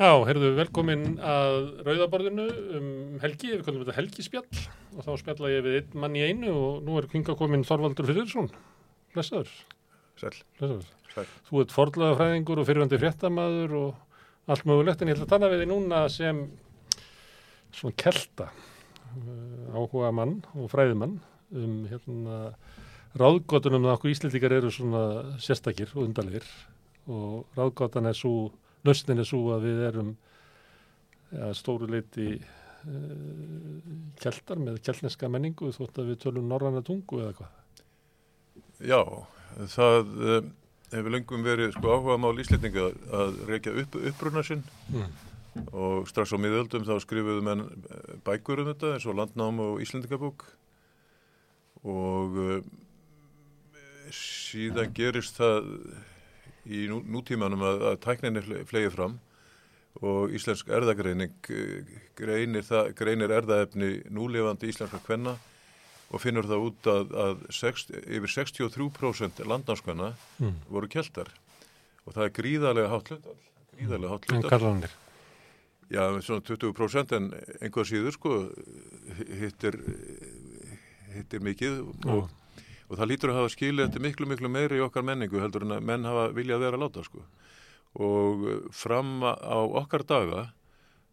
Já, heyrðu, velkomin að Rauðaborðinu um helgi, við kallum þetta helgispjall og þá spjalla ég við einn mann í einu og nú er kvinga komin Þorvaldur Fyrirsson. Blessaður. Sæl. Blessaður. Sæl. Þú ert forðlaða fræðingur og fyrirvandi fréttamaður og allt mögulegt en ég ætla að tala við þig núna sem svona kelta áhuga mann og fræðimann um hérna ráðgóttunum að okkur íslendikar eru svona sérstakir og undalegir og ráðgóttan er svo Lausnin er svo að við erum ja, stóru leiti uh, keltar með keltneska menningu þótt að við tölum norranna tungu eða hvað. Já, það uh, hefur lengum verið sko áhuga mál íslendinga að reykja upp, uppruna sinn mm. og strax á miðöldum þá skrifuðu menn bækur um þetta eins og landnám og íslendingabúk og síðan gerist það í nú, nútímanum að, að tækninni flegi fram og íslensk erðagreining greinir, það, greinir erðaefni núlefandi íslenska kvenna og finnur það út að, að sex, yfir 63% landnámskvenna mm. voru keltar og það er gríðarlega hátt hlut gríðarlega hátt hlut En karlanir? Já, svona 20% en einhvað síður sko hittir hittir mikið og mm og það lítur að hafa skilið þetta miklu miklu meiri í okkar menningu heldur en að menn hafa viljað vera að láta sko. Og fram á okkar daga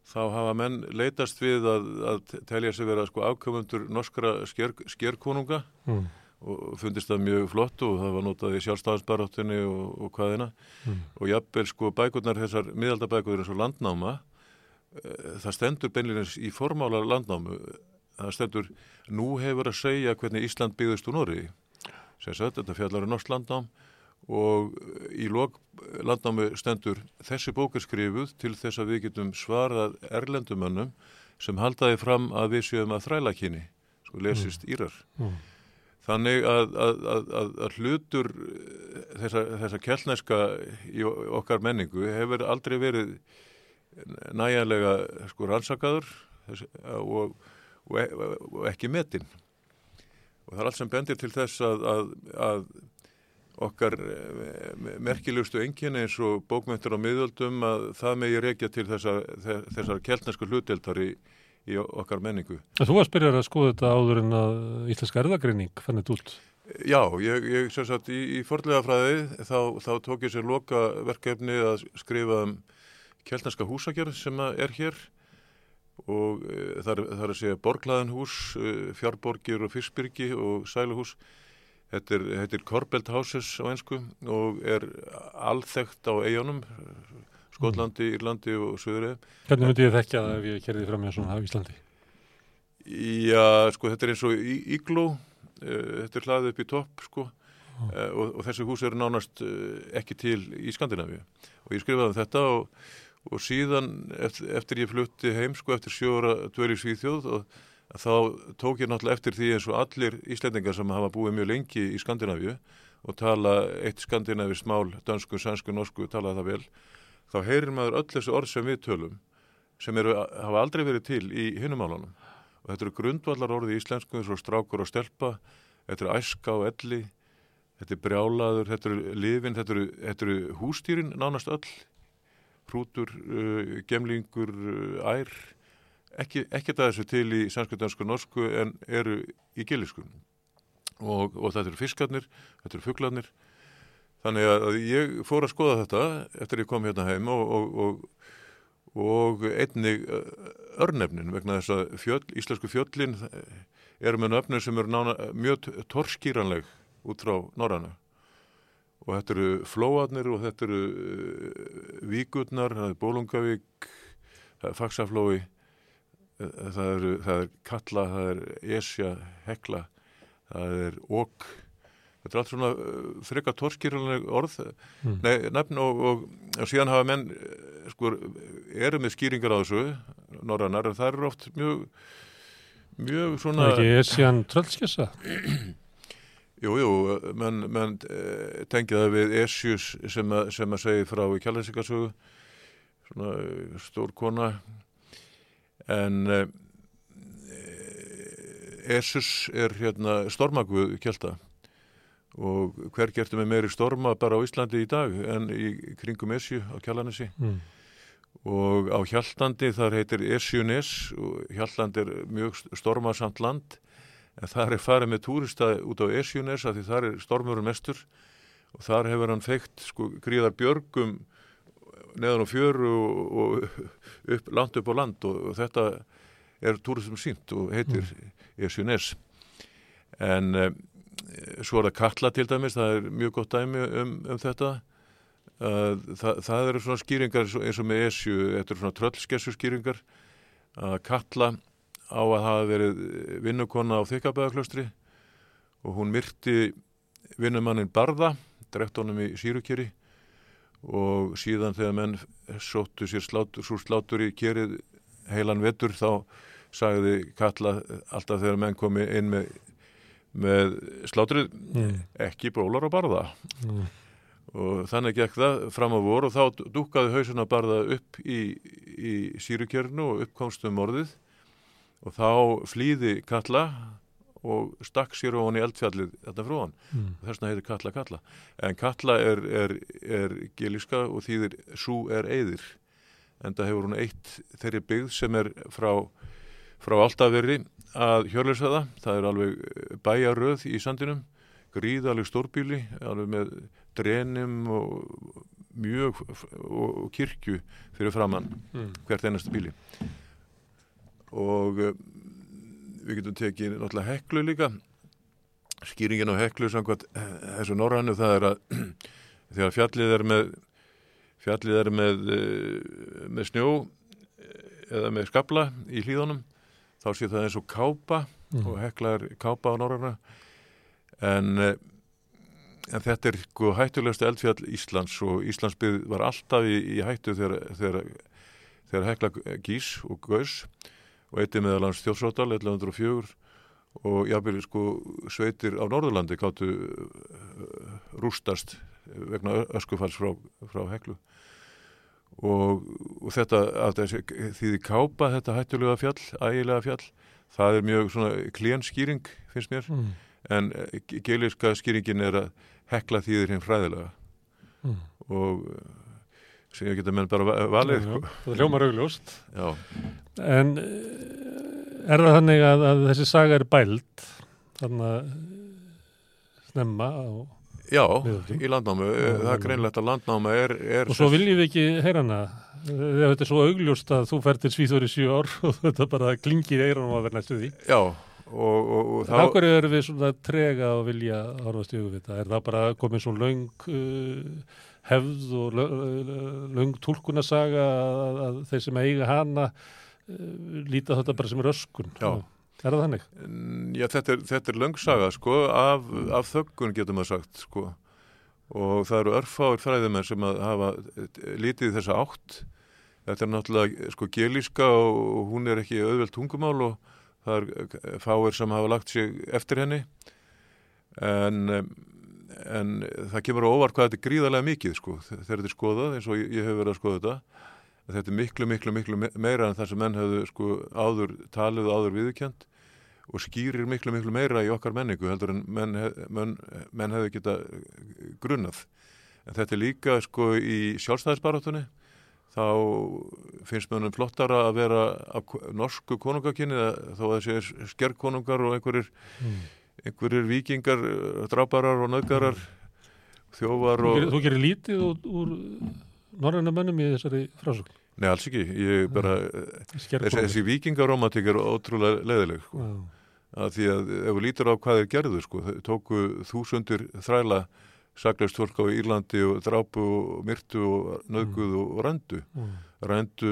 þá hafa menn leitast við að, að telja sig vera sko afkomundur norskra sker, skerkonunga. Mm. og fundist það mjög flott og það var notað í sjálfstafnsbaróttinni og, og hvaðina mm. og jafnvel sko bækurnar þessar miðaldabækurnar eins og landnáma e, það stendur beinleginns í formálar landnámu. Það stendur nú hefur að segja hvernig Ísland byggðist úr Norri Sagt, þetta fjallar er norsk landnám og í lok landnámi stendur þessi bók er skrifuð til þess að við getum svarað erlendumönnum sem haldaði fram að við séum að þræla kynni, sko lesist mm. írar. Mm. Þannig að, að, að, að hlutur þessa, þessa kellneska í okkar menningu hefur aldrei verið næjanlega sko rannsakaður og, og, og ekki metinn og það er allt sem bendir til þess að, að, að okkar eh, merkilegustu enginni eins og bókmyndur á miðöldum að það megi reykja til þessar, þessar keltnesku hlutdeltar í, í okkar menningu. Þú varst byrjar að skoða þetta áður en að Íslenska erðagreining fann þetta út. Já, ég, ég sem sagt í, í forlega fræði þá, þá tók ég sér loka verkefni að skrifa um keltneska húsagjörð sem er hér og e, það er að segja borglaðinhús, e, fjárborgir og fyrstbyrgi og sæluhús. Þetta er, þetta er Corbett Houses á einsku og er alþekkt á eigunum, Skotlandi, mm. Írlandi og Suðurið. Hvernig myndi ég þekkja það ef ég kerði fram með svona á Íslandi? Já, sko, þetta er eins og Ígló, þetta er hlaðið upp í topp, sko, mm. og, og þessi hús eru nánast ekki til í Skandinavíu. Og ég skrifaði um þetta og og síðan eftir, eftir ég flutti heim sko eftir sjóra dveri Svíþjóð og þá tók ég náttúrulega eftir því eins og allir íslendingar sem hafa búið mjög lengi í Skandinavíu og tala eitt skandinavist mál, dansku, sansku, norsku, tala það vel, þá heyrir maður öll þessi orð sem við tölum sem eru, hafa aldrei verið til í hinnumálunum og þetta eru grundvallar orði í íslensku eins og strákur og stelpa, þetta eru æska og elli, þetta er brjálaður, þetta eru lifin, þetta eru, eru hústýrin nánast öll prútur, uh, gemlingur, uh, ær, ekki, ekki það þessu til í sannsku, dansku, norsku en eru í giliskunum og, og þetta eru fiskarnir, þetta eru fugglarnir þannig að ég fór að skoða þetta eftir ég kom hérna heim og, og, og einnig uh, örnefnin vegna þess að fjöll, íslensku fjöllin eru með nöfnir sem eru nána, mjög torskýranleg út frá norrana og þetta eru flóarnir og þetta eru uh, víkurnar, það er Bólungavík, það er Faxaflói, eh, það er, það er Kalla, það er Esja, Hekla, það er Ók, þetta er allt svona uh, freka torskýrlega orð, mm. nei, nefn og, og, og síðan hafa menn, sko, eru með skýringar á þessu, norrannar, en það eru oft mjög, mjög svona... Það er ekki Esjan Tröldskessa? Jú, jú, menn men, eh, tengja það við Esjus sem að, sem að segja frá í kjærleinsikarsögu, svona eh, stór kona, en eh, Esjus er hérna stormaguð kjælta og hver gertum við meiri storma bara á Íslandi í dag en í kringum Esju á kjærleininsi mm. og á Hjallandi þar heitir Esjunis og Hjalland er mjög stormarsamt land en þar er farið með túrista út á Esjunis að því þar er stormurinn mestur og þar hefur hann feikt sko gríðar björgum neðan á fjöru og, og upp, land upp á land og, og þetta er túristum sínt og heitir mm. Esjunis en um, svo er það Katla til dæmis, það er mjög gott dæmi um, um þetta. Það, það eru svona skýringar eins og með Esju, þetta eru svona tröllskessu skýringar að Katla á að hafa verið vinnukonna á Þykabæðaklaustri og hún myrti vinnumannin Barða, drektónum í Sýrukeri og síðan þegar menn sóttu sér slátur, svo slátur í kerið heilan vetur þá sagði Katla alltaf þegar menn komi inn með, með slátrið mm. ekki brólar og barða. Mm. Og þannig gekk það fram á vor og þá dúkaði hausuna barða upp í, í sírukjörnu og uppkomstum morðið og þá flýði Kalla og stakk sér ofan í eldfjallið þetta frá hann. Mm. Þess vegna heitir Kalla Kalla. En Kalla er, er, er geliska og þýðir sú er eyðir. En það hefur hún eitt þeirri byggð sem er frá, frá Altaveri að hjörlesaða. Það er alveg bæjaröð í sandinum, gríðaleg stórbíli, alveg með drenum og mjög og kirkju fyrir framann mm. hvert einasta bíli og uh, við getum tekið náttúrulega heklu líka. Skýringin á heklu samkvæmt eh, þessu norrannu það er að þegar fjallið er með fjallið er með uh, með snjó eða með skabla í hlýðunum þá sé það eins og kápa mm. og hekla er kápa á norranna en en þetta er sko hættulegast eldfjall Íslands og Íslandsbyggð var alltaf í, í hættu þegar, þegar, þegar hekla gís og gaus og eitthi meðal hans Þjórsóttal 1104 og jábel sko sveitir á Norðurlandi gáttu uh, rústast vegna öskufalls frá, frá heklu og, og þetta því þið kápa þetta hættulega fjall, ægilega fjall það er mjög svona klén skýring finnst mér mm. en eh, geiliska skýringin er að hekla þýðir hinn fræðilega mm. og sem ég geta menn bara valið já, já. Sko. það hljómar augljóst en eh, er það þannig að, að þessi saga er bælt þannig að snemma á Já, miðöldum. í landnámu, það er greinlegt að landnáma er, er og svo viljum við ekki heyra hana þegar þetta er svo augljóst að þú fær til svíþóri sjú ár og þetta bara klingir eiranum að vera næstu því Já og, og, og þá... Hvað eru við svona trega að vilja horfast í hugvita? Er það bara komið svona laung uh, hefð og laung tólkunarsaga að, að þeir sem eiga hana uh, líta þetta bara sem er öskun? Já. Er það þannig? Já, þetta er, þetta er laungsaga sko, af, af þöggun getur maður sagt sko og það eru örfáir fræðimenn sem að hafa lítið þessa átt þetta er náttúrulega sko gelíska og hún er ekki auðvelt tungumál og það er fáir sem hafa lagt sig eftir henni en, en það kemur á óvart hvað þetta er gríðarlega mikið sko þegar þetta er skoðað eins og ég, ég hef verið að skoða þetta. Þetta er miklu, miklu, miklu meira en það sem menn hefðu sko áður talið og áður viðkjönd og skýrir miklu, miklu meira í okkar menningu heldur en menn, menn, menn hefðu geta grunnað. En þetta er líka sko í sjálfstæðisbarátunni þá finnst mjög flottara að vera af norsku konungakynni þó að þessi er skerkonungar og einhverjir, mm. Einhverjir vikingar, drábarar og nöðgarar, þjóvar og... Þú gerir, þú gerir lítið úr, úr norræna mönnum í þessari frásögn? Nei, alls ekki. Ég bara, þessi, þessi vikingaromantik er ótrúlega leðileg, sko. Að því að ef við lítur á hvað þeir gerðu, sko, tóku þúsundir þræla saklaust fólk á Írlandi og drápu og myrtu og nöguð mm. og rændu mm. rændu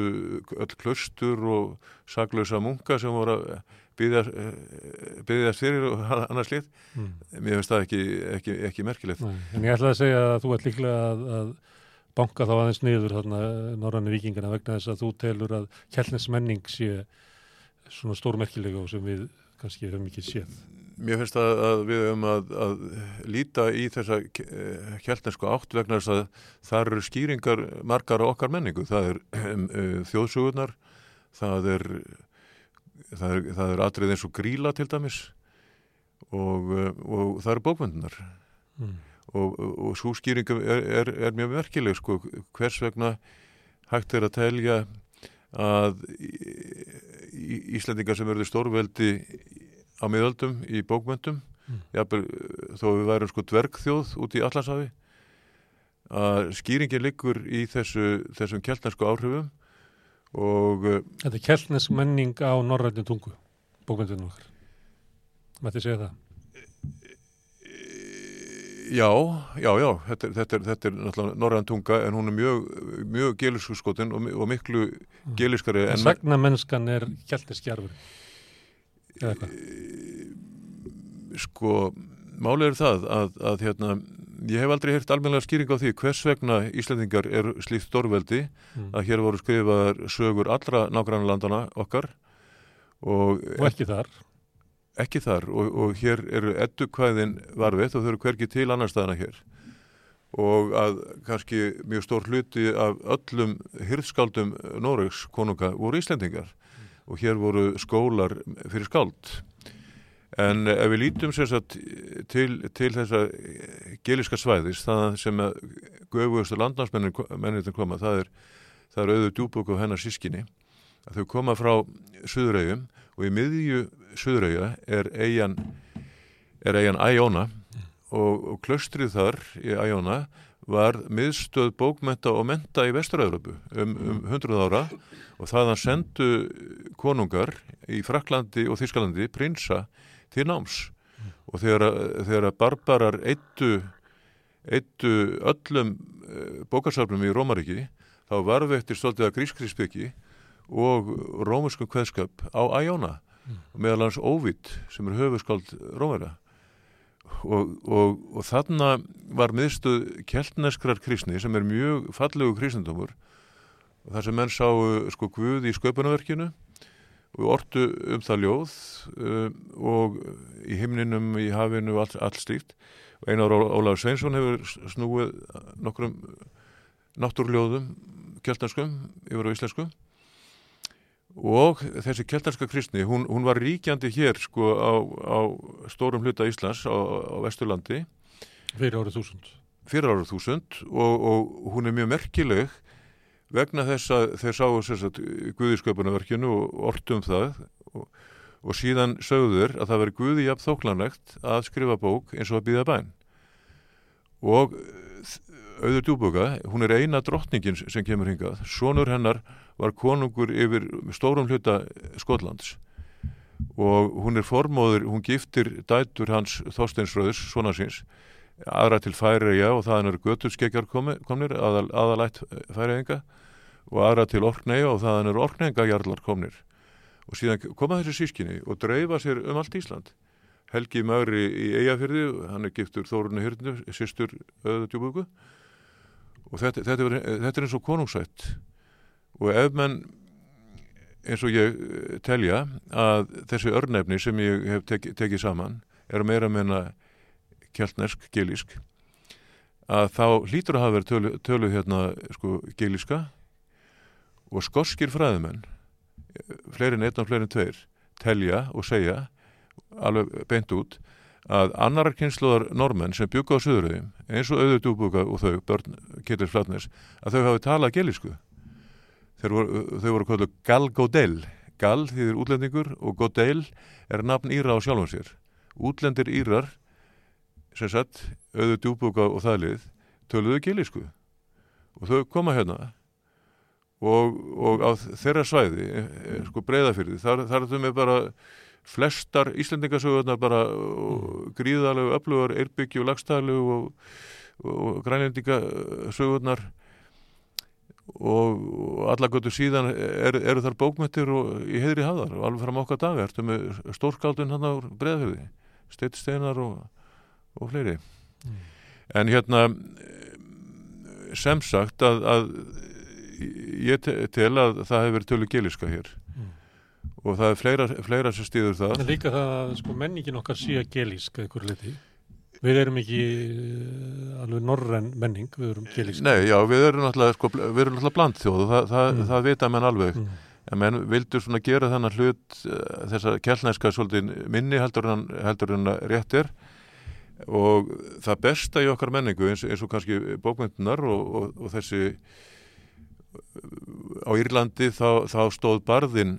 öll klaustur og saklausa munka sem voru að byggðast fyrir og annars lit mm. mér finnst það ekki, ekki, ekki merkilegt Nei. En ég ætla að segja að þú ert líklega að, að banka þá aðeins niður þarna norrannu vikingana vegna þess að þú telur að kjellnes menning sé svona stórmerkilega og sem við kannski höfum ekki séð mér finnst að, að við höfum að, að líta í þessa kjæltnesku átt vegna þess að það eru skýringar margar á okkar menningu. Það er um, þjóðsugunar, það er, það er, það er atrið eins og gríla til dæmis og, uh, og það eru bókvendunar. Mm. Og, og svo skýringum er, er, er mjög merkileg sko, hvers vegna hægt er að telja að Íslandingar sem verður stórveldi á miðöldum í bókmöndum mm. jafnvel, þó við værum sko dvergþjóð út í Allansafi að skýringin liggur í þessu, þessum keltnesku áhrifum og eh, Þetta er keltnesk menning á norrætni tungu bókmöndunum okkar Mætti segja það Já, já, já, þetta er, þetta er, þetta er náttúrulega norræðan tunga en hún er mjög, mjög gelisku skotin og, og miklu mm. geliskari en... Sagna mennskan er kjeltiskjarfur, eða hvað? Sko, málið er það að, að hérna, ég hef aldrei hert almenlega skýring á því hvers vegna Íslandingar er slíkt stórveldi mm. að hér voru skrifaðar sögur allra nágrann landana okkar og, og ekki þar ekki þar og, og hér eru eddukvæðin varfitt og þau eru hverki til annar staðana hér og að kannski mjög stór hluti af öllum hyrðskaldum Noregs konunga voru Íslendingar mm. og hér voru skólar fyrir skald en ef við lítum sagt, til, til þessa geliska svæðis það sem að göfuðustu landnámsmennin koma það er, það er auður djúbúk og hennar sískinni þau koma frá Suðurauðum og í miðju eigin er eigin Æjóna og, og klöstrið þar í Æjóna var miðstöð bókmenta og menta í Vesturöðröpu um, um 100 ára og þaðan sendu konungar í Fraklandi og Þískalandi prinsa til náms og þegar, þegar barbarar eittu, eittu öllum eh, bókarsafnum í Rómaríki þá varveitir stoltið að grískriðsbyggi og rómurskum kveðskap á Æjóna mm. meðal hans Óvitt sem er höfuskáld Rómæra og, og, og þarna var miðstuð keltneskrar kristni sem er mjög fallegu kristendumur þar sem menn sá sko Guð í sköpunarverkinu og ortu um það ljóð um, og í himninum, í hafinu allt, allt slíkt. Og einar Ólaður Sveinsson hefur snúið nokkrum náttúrljóðum keltneskum yfir á íslensku. Og þessi keltarska kristni, hún, hún var ríkjandi hér sko á, á stórum hluta Íslands á, á Vesturlandi. Fyrir árið þúsund. Fyrir árið þúsund og, og hún er mjög merkileg vegna þess að þeir sáu Guðisköpunarverkinu og ortum það og, og síðan sögður að það veri Guði jafn þóklanlegt að skrifa bók eins og að býða bæn. Og auður djúboka, hún er eina drottningin sem kemur hingað, sonur hennar var konungur yfir stórum hluta Skotlands. Og hún er formóður, hún giftir dætur hans Þorsteinsröðus, svona síns aðra til færiðja og það er göturskekjar komnir, aðal, aðalætt færiðinga og aðra til orknæja og það er orknæjingajarlar komnir. Og síðan koma þessi sískinni og dreifa sér um allt Ísland. Helgi Magri í Eyjafyrði, hann er giftur Þórunni Hyrndu, sýstur öðu djúbúku og þetta, þetta, er, þetta er eins og konungsætt og ef menn eins og ég eh, telja að þessi örnefni sem ég hef tek, tekið saman er meira meina kjáltnesk, gilísk að þá hlýtur að hafa verið tölu, tölu hérna sko gilíska og skorskir fræðumenn fleirin einn og fleirin tveir telja og segja alveg beint út að annar kynsluðar normenn sem bygga á söðuröðum eins og auður dúbúka og þau, börn Ketil Flatnes, að þau hafi talað gelísku voru, þau voru kvöldu Gal Godel. Gal þýðir útlendingur og Godel er nafn Íra á sjálfum sér. Útlendir Írar sem sagt, auðu djúbúka og þaðlið töluðu gilisku og þau koma hérna. Og, og á þeirra svæði e, e, sko breyðafyrði, þar, þar þau með bara flestar Íslandingasögurnar bara mm. gríðalegu öflugar, eirbyggju og lagstælu og, og grænlendingasögurnar. Og allagötu síðan er, eru þar bókmyndir í heðri hafðar. Og alveg fram okkar dag ertu með stórkáldun hann á breðafjöði steittsteinar og, og fleiri mm. en hérna sem sagt að, að ég tel að það hefur verið tölu geliska hér mm. og það er fleira, fleira sem stýður það en líka það að sko, menningin okkar sé að geliska ykkur liti Við erum ekki uh, alveg norren menning, við erum gelísk. Nei, já, við erum náttúrulega, sko, við erum náttúrulega blandþjóð og það, það, mm. það vita menn alveg. Mm. En menn vildur svona gera þennan hlut uh, þessa kellnæska svolítið minni heldur en, heldur en rétt er og það besta í okkar menningu eins, eins og kannski bókmyndunar og, og, og þessi á Írlandi þá, þá stóð barðin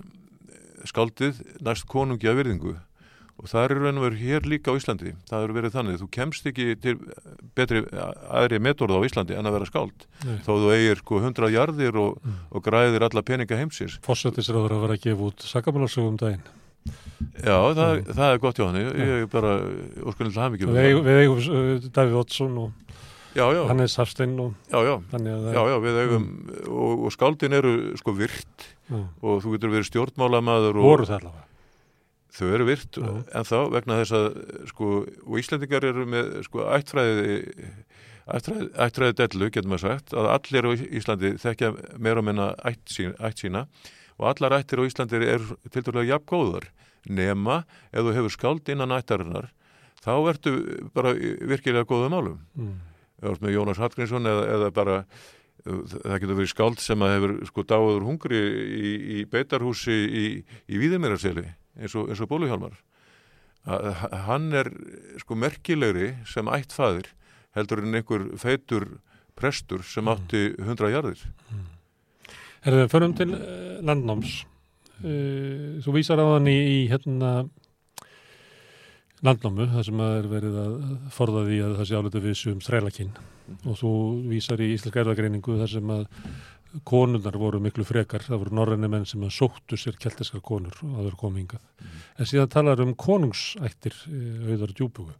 skáldið næst konungi að virðingu og það er raun og veru hér líka á Íslandi það er verið þannig, þú kemst ekki til betri aðri metorða á Íslandi en að vera skáld, Nei. þó þú eigir sko hundra jarðir og, Mm. og græðir alla peninga heimsins Fossetisráður að vera að gefa út sakamálarsögum daginn. Já, það, það er gott hjá hann ég er bara óskunnilega Við, hafmyggjum eigum- við eigum uh, Davíð Oddsson og Já, já, Hannes Hafstein og já, já. að Já, já, við eigum og, og skáldin eru sko virt. Og þú getur verið stjórnmálamaður og voru það allavega. þau eru virt en þá vegna þess að sko, og Íslendingar eru með sko ættfræði ættfræði, ættfræði dellu, getur maður sagt að allir á Íslandi þekkja meira og minna ætt, sín, ætt sína og allar ættir á Íslandi eru til dærulega jafn góðar. Nema ef þú hefur skáld innan ættarinnar þá ertu bara virkilega góðum málum. Mm. með Jónas Hallgrímsson eða, eða bara uh, það getur verið skáld sem að hefur sko dáður hungri í, í beitarhúsi í, í Víðimirarseli eins og, eins og Bóluhjálmar. Hann er sko merkilegri sem ættfæðir heldur en einhver feitur prestur sem átti hundra jarðir Herðu, förum til uh, landnáms. Uh, þú vísar á hann í, í hérna landnámu, þar sem að er verið að forða því að það sé álutu við um strælakinn og þú vísar í íslenska erðagreiningu þar sem að konurnar voru miklu frekar, það voru norræni menn sem að sóttu sér keltiskar konur og það voru komið hingað. En síðan talar um konungsættir uh, auðar djúbugu.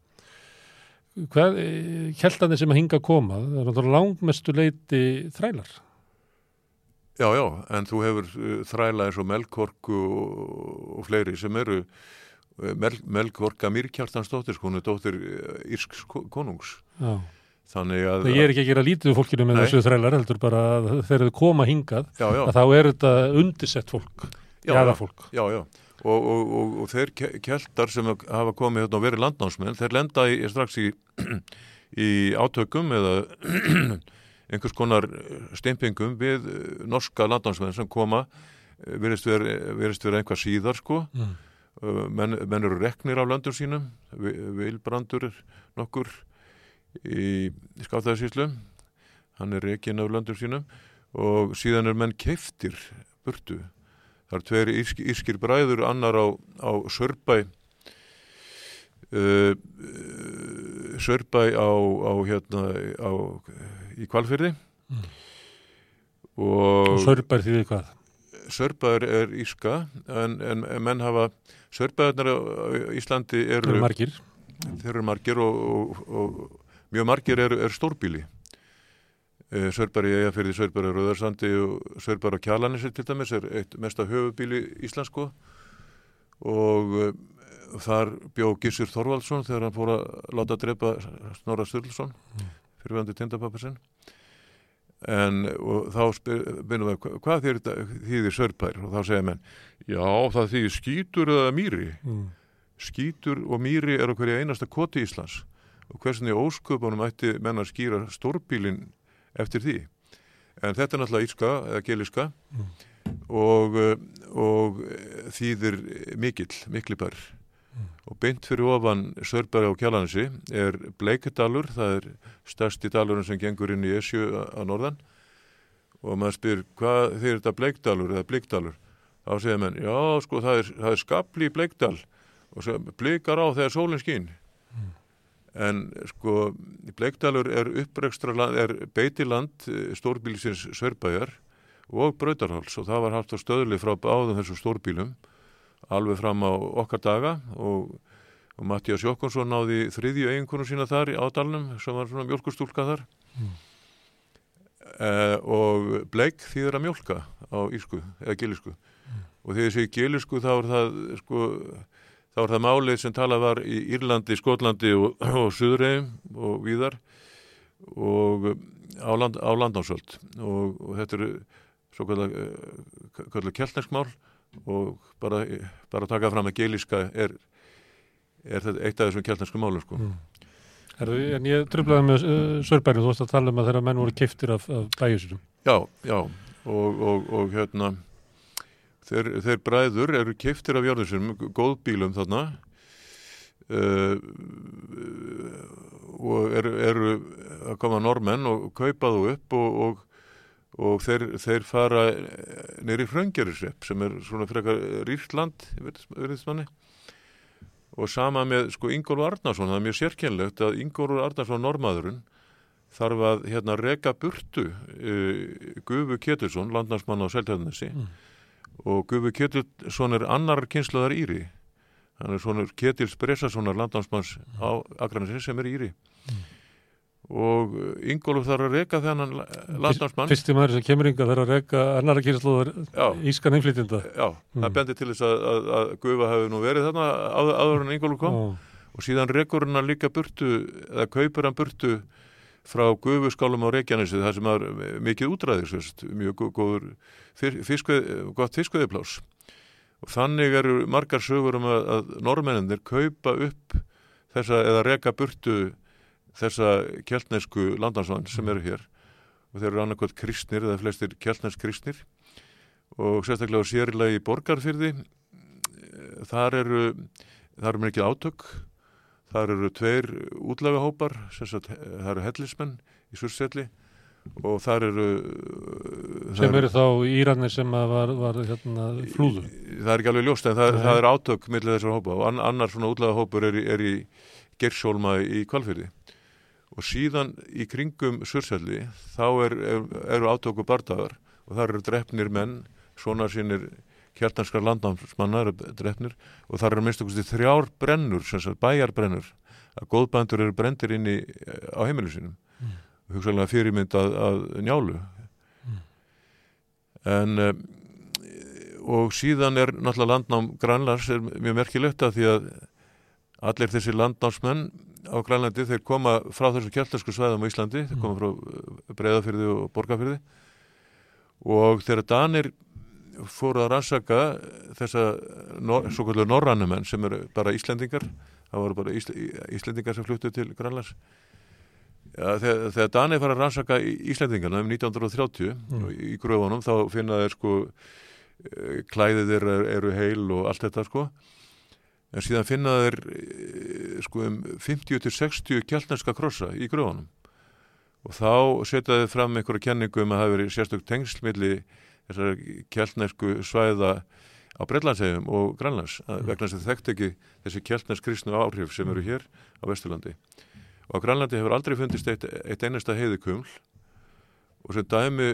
Hvað, keltandi sem að hinga koma, það er náttúrulega langmestu leiti þrælar. Já, já, en þú hefur uh, þræla eins og Melkorku og, fleiri sem eru uh, Mel, Melkorka Mýrkjartansdóttir hún er dóttir uh, Írsk konungs Já. þannig að Það ég er ekki að gera lítið úr fólkinu með Nei. þessu þrælar heldur bara að þegar þau koma hingað já, já, að þá er þetta undirsett fólk, já, já. Já, og, og, og, og þeir ke- keltar sem hafa komið hérna og verið landnámsmenn, þeir lenda í, strax í, í átökum eða einhvers konar steimpingum við eh, norska landnámsmenn sem koma eh, virðist vera einhvað síðar sko, Mm. Menn, menn eru reknir af löndum sínum, Vi- Vilbrandur nokkur í, skátaðarsýslu, hann er rekin af löndum sínum og síðan er menn keiftir burtu. Það er tveir írski, írskir bræður, annar á, á Sörbæ, uh, Sörbæ á, á hérna, á, í Kvalfyrði Mm. og Og sörbær því við hvað? Sörbæður er írska en, en, en menn hafa Sörbæðunar á Íslandi eru, eru margir. þeir eru margir og, og, og mjög margir eru er stórbíli e, Sörbæri í Eyjafyrði, Sörbæri á Rauðarsandi og Sörbæri á Kjalanissi til dæmis er eitt mesta höfubíli Íslandsko og e, þar bjó Gissur Þorvaldsson þegar hann fór að láta drepa Snorra Sturluson Mm. Fyrirvændi tindapappa sinn en þá byrjum við "Hva- hvað þýðir, þýðir Sörbær og þá segja menn já það þýðir skítur eða mýri. Mm. skítur og mýri er á hverja einasta koti Íslands. Og hversin í ósköpunum ætti menn að skýra stórbílin eftir því? En þetta er náttúrulega írska eða geliska Mm. og, og þýðir mikill, miklibær og beint fyrir ofan Sörbæri á Kjalanesi er Bleikadalur, það er stærsti dalurinn sem gengur inn í Esju á norðan. Og maður spyr hvað þýr þetta Bleikdalur eða Blikdalur þá segir menn, já sko það er, það er skapli í Bleikdal og svo blikar á þegar sólinn skín. En sko Bleikdalur er upprekstra land, er beitiland eh, stórbílisins Sörbæjar og Brautarháls og það var haft á stöðli frá báðum þessum stórbílum alveg fram á okkar daga og, og Mattias Jokkonsson náði þriðju eiginkonu sína þar í ádalnum sem var svona mjölkustúlka þar. Mm. uh, og bleik þýðir að mjölka á ísku eða gilisku og þegar ég segi gilisku þá er það sko þá er það málið sem talað var í Írlandi, Skotlandi og, og Suðurheim og víðar og á, land, á landnámsöld. Og, og þetta eru svo kallar keltneskmál og bara, bara taka fram að geliska er, er þetta eitt af þessum keltnesku málum sko. Mm. Herðu, en ég tröflaði með uh, sörbærinu, þú varst að tala um að þeirra menn voru kiftir af, af bæjusinum. Já, já og, og, og hérna þeir, þeir bræður eru kiftir af jörðinsinum, góðbílum þarna uh, og eru, eru að koma normenn og kaupa þú upp og, og, og þeir, þeir fara neyri fröngerisrepp sem er svona frekar rýrt land verðismanni og sama með sko Ingólfur Arnarsson, það er mjög sérkennlegt að Ingólfur Arnarsson, normaðurinn þarf að hérna reka burtu uh, Gufu Ketilsson landnarsmann á Seltjarnesi mm. og Gufu Ketilsson er annar kynsluðar Íri hann er svona Ketils Bressasonar landnámsmanns á Akranessin sem er Íri mm. Og Ingólf þarf að reka þennan landnámsmann. Fyrsti maður sem kemur yngar þarf að reka annara kynsluðar Ískan innflytjenda. Já, mm. það bendir til þess að, að, að Gufa hefur nú verið þarna áður, áður en Ingólf kom. Oh. og síðan rekur hann líka burtu eða kaupur hann burtu frá gufuskálum á Reykjanesi það sem er mikið útræðir mjög góður fiskveið, gott fiskveðiplás og þannig eru margar sögur um að, að norrmenninir kaupa upp þessa eða reka burtu þessa kjeltnesku landansvann sem eru hér. Og þeir eru annarkvæmt kristnir eða flestir kjeltnesk kristnir. Og sérstaklega sérilegi borgarfyrði þar eru þar eru mikið átök. Þar eru tveir útlagahópar það eru hellismenn í Surselli og þar eru sem eru þá Íranir sem var, var hérna, flúðu. Það er ekki alveg ljóst en það, það er átök millir þessar hópa. Og annar svona útlagahópur er, er í Gersjólma í Kvalfyrði og síðan í kringum Surselli þá er, er, eru átök og bardagar og þar eru drefnir menn svona sínir hjartanskar landnámsmannar drefnir og þar eru minnst okkur þrjár brennur, bæjarbrennur að góðbændur eru brendir inn í, á heimilu sínum mm. hugsaðlega fyrirmynd að, að njálu mm. en um, og síðan er náttúrulega landnám Grænlands er mjög merkilegt að því að allir þessi landnámsmenn á Grænlandi þeir koma frá þessu kjartarsku svæðum á Íslandi, þeir koma frá Breiðafyrði og Borgafyrði og þegar Danir fóru að rannsaka þessa nor, svo kvöldu norrannumenn sem eru bara Íslendingar það voru bara Ísl, Íslendingar sem fluttu til Grænlands. Ja, þegar, þegar Danið fara að rannsaka Íslendingarna um 1930 mm. í gröfunum þá finna þeir sko eh, klæðið þeir eru heil og allt þetta sko en síðan finna þeir eh, sko um 50-60 kjallnarska krossa í gröfunum. Og þá setja þeir fram einhverja kenningu um að það veri sérstök tengsl þessar kjellnesku svæða á Breitlandsegjum og Grænlands mm. vegna sem þekkt ekki þessi kjellnesk kristnu áhrif sem eru hér á Vesturlandi. Og á Grænlandi hefur aldrei fundist eitt, eitt einasta heiði kuml og sem dæmi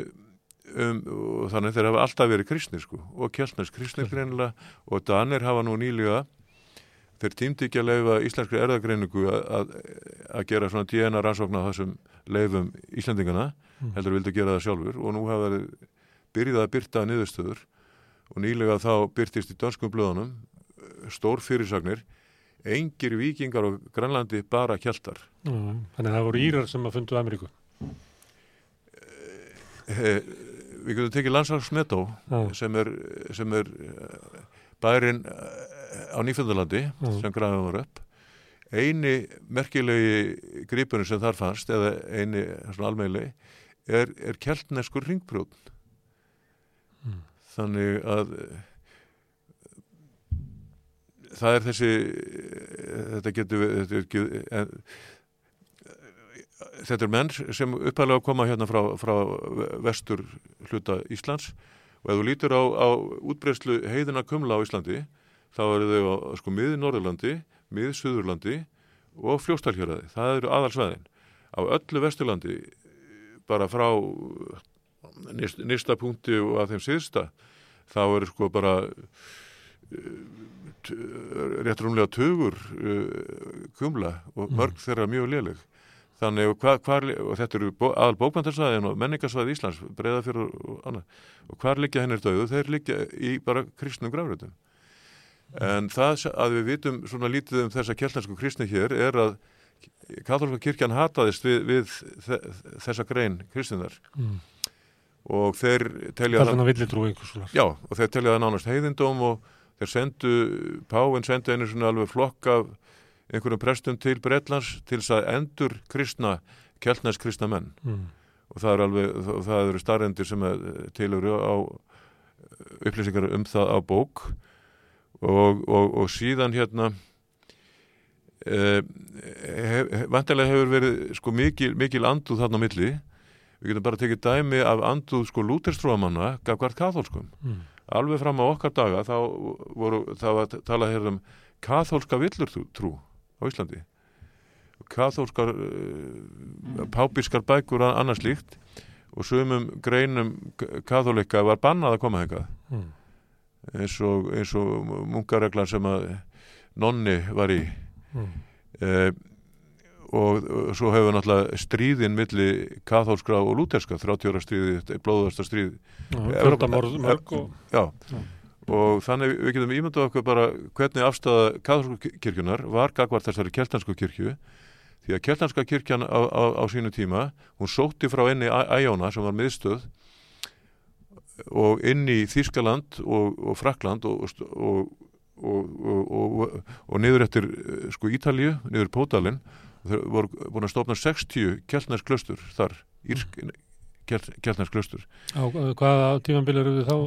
um, og þannig þeir hafa alltaf verið kristnir sko og kjellnesk kristnir greinilega. Og Danir hafa nú nýlega þeir týmdi ekki að leifa íslenskri erðagreiningu að, að gera svona DNA rannsókn á þessum leifum Íslandingana mm. heldur vildu gera það sjálfur og nú hafa þeir byrjað að byrta niðurstöður og nýlega þá byrtist í danskum blöðunum eh, stór fyrirsagnir engir vikingar og Grænlandi bara kjaldar mm, Þannig að það voru Írar sem að fundu Ameríku e, Við getum tekið landslagsnetto mm. sem er, sem er bærin á Nýfjöndalandi mm. sem græðum var upp eini merkilegi grípunum sem þar fannst eða eini almeili er, er kjaldneskur ringbrjóðn mm. þannig að það er þessi þetta getur þetta, en, þetta er menn sem upphæðilega koma hérna frá, frá vestur hluta Íslands og ef þú lítur á, á útbreyslu heiðina kumla á Íslandi þá eru þau á sko miði Norðurlandi miði Suðurlandi og fljóstalhjörði, það eru aðalsvæðin á öllu vesturlandi bara frá nýsta punkti og að þeim síðsta þá eru sko bara uh, rétt rúmlega tögur uh, kumla og mm. mörg þeirra mjög léleg þannig og, hva, hvar, og þetta eru bó, aðal bókmæntarsvæðin og menningarsvæði Íslands breyðafjör og annað og hvar liggja hennir döðu? Þeir liggja í bara kristnum græfröðum mm. En það að við vitum svona lítið um þessa kjellnarsku kristni hér er að katholska kirkjan hataðist við, við þessa grein kristinnar. Mm. Og þeir telja það já, og þeir telja það nánast heiðindóm og þeir sendu Páinn sendu einu svona alveg flokk af einhverjum prestum til Breitlands til þess að endur kristna keltnæs kristna menn. Mm. og það er alveg, það eru starrendir sem tilur á upplýsingar um það á bók og, og, og síðan hérna eh, hef, vantilega hefur verið sko mikil, mikil anduð þarna á milli. Við getum bara tekið dæmi af anduð sko lúterstrúamanna gafkvært katholskum mm. alveg fram á okkar daga þá voru, það var talað hér um katholska villur trú á Íslandi. Katholskar uh, pápiskar bækur að annars líkt og sumum greinum katholika var bannað að koma hengað Mm. Eins og, eins og munkareglan sem að nonni var í Mm. eh, og, og svo hefur náttúrulega stríðin milli katholskra og lúterska 30 ára stríði, blóðasta stríð. Já. og þannig við getum ímynduð okkur bara hvernig afstæða katholsku kirkjunar var gagvart þessari keltansku kirkju því að keltanska kirkjan á, á, á sínu tíma hún sótti frá enni Æjóna sem var miðstöð og inn í Þískaland og, og Frakland og, og, og, og niður eftir eh, sko Ítalíu, niður Pótalinn þau voru búin að stofna 60 keltnars klöstur þar írsk keltnars klöstur á hvaða tímanbíl eru þið þá?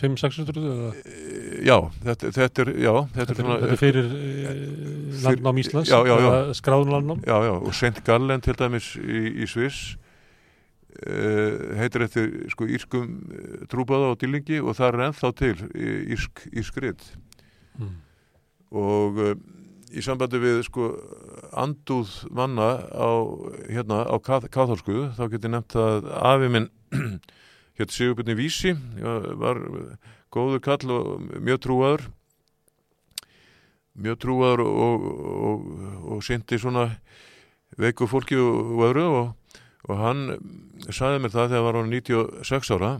5-600 eða? Eh, Já, þetta, þetta er já, þetta, þetta er svona þetta er fyrir eh, landnám Íslands Já, já, já. eða skráðun landnám? Já, já, og St. Gallen til dæmis í, í Sviss uh, heitir eftir sko írskum uh, trúbáða og dýlingi og það er ennþá til í- írsk, írskrit mm. og uh, í sambandi við sko andúð manna á, hérna, á kath katholsku þá geti nefnt að afi minn hétt Sigurbjörni Vísi var góður kall og mjög trúaður mjög trúaður og, og, og syndi svona veiku fólki og, og öðru og, og hann sagði mér það þegar var hann 96 ára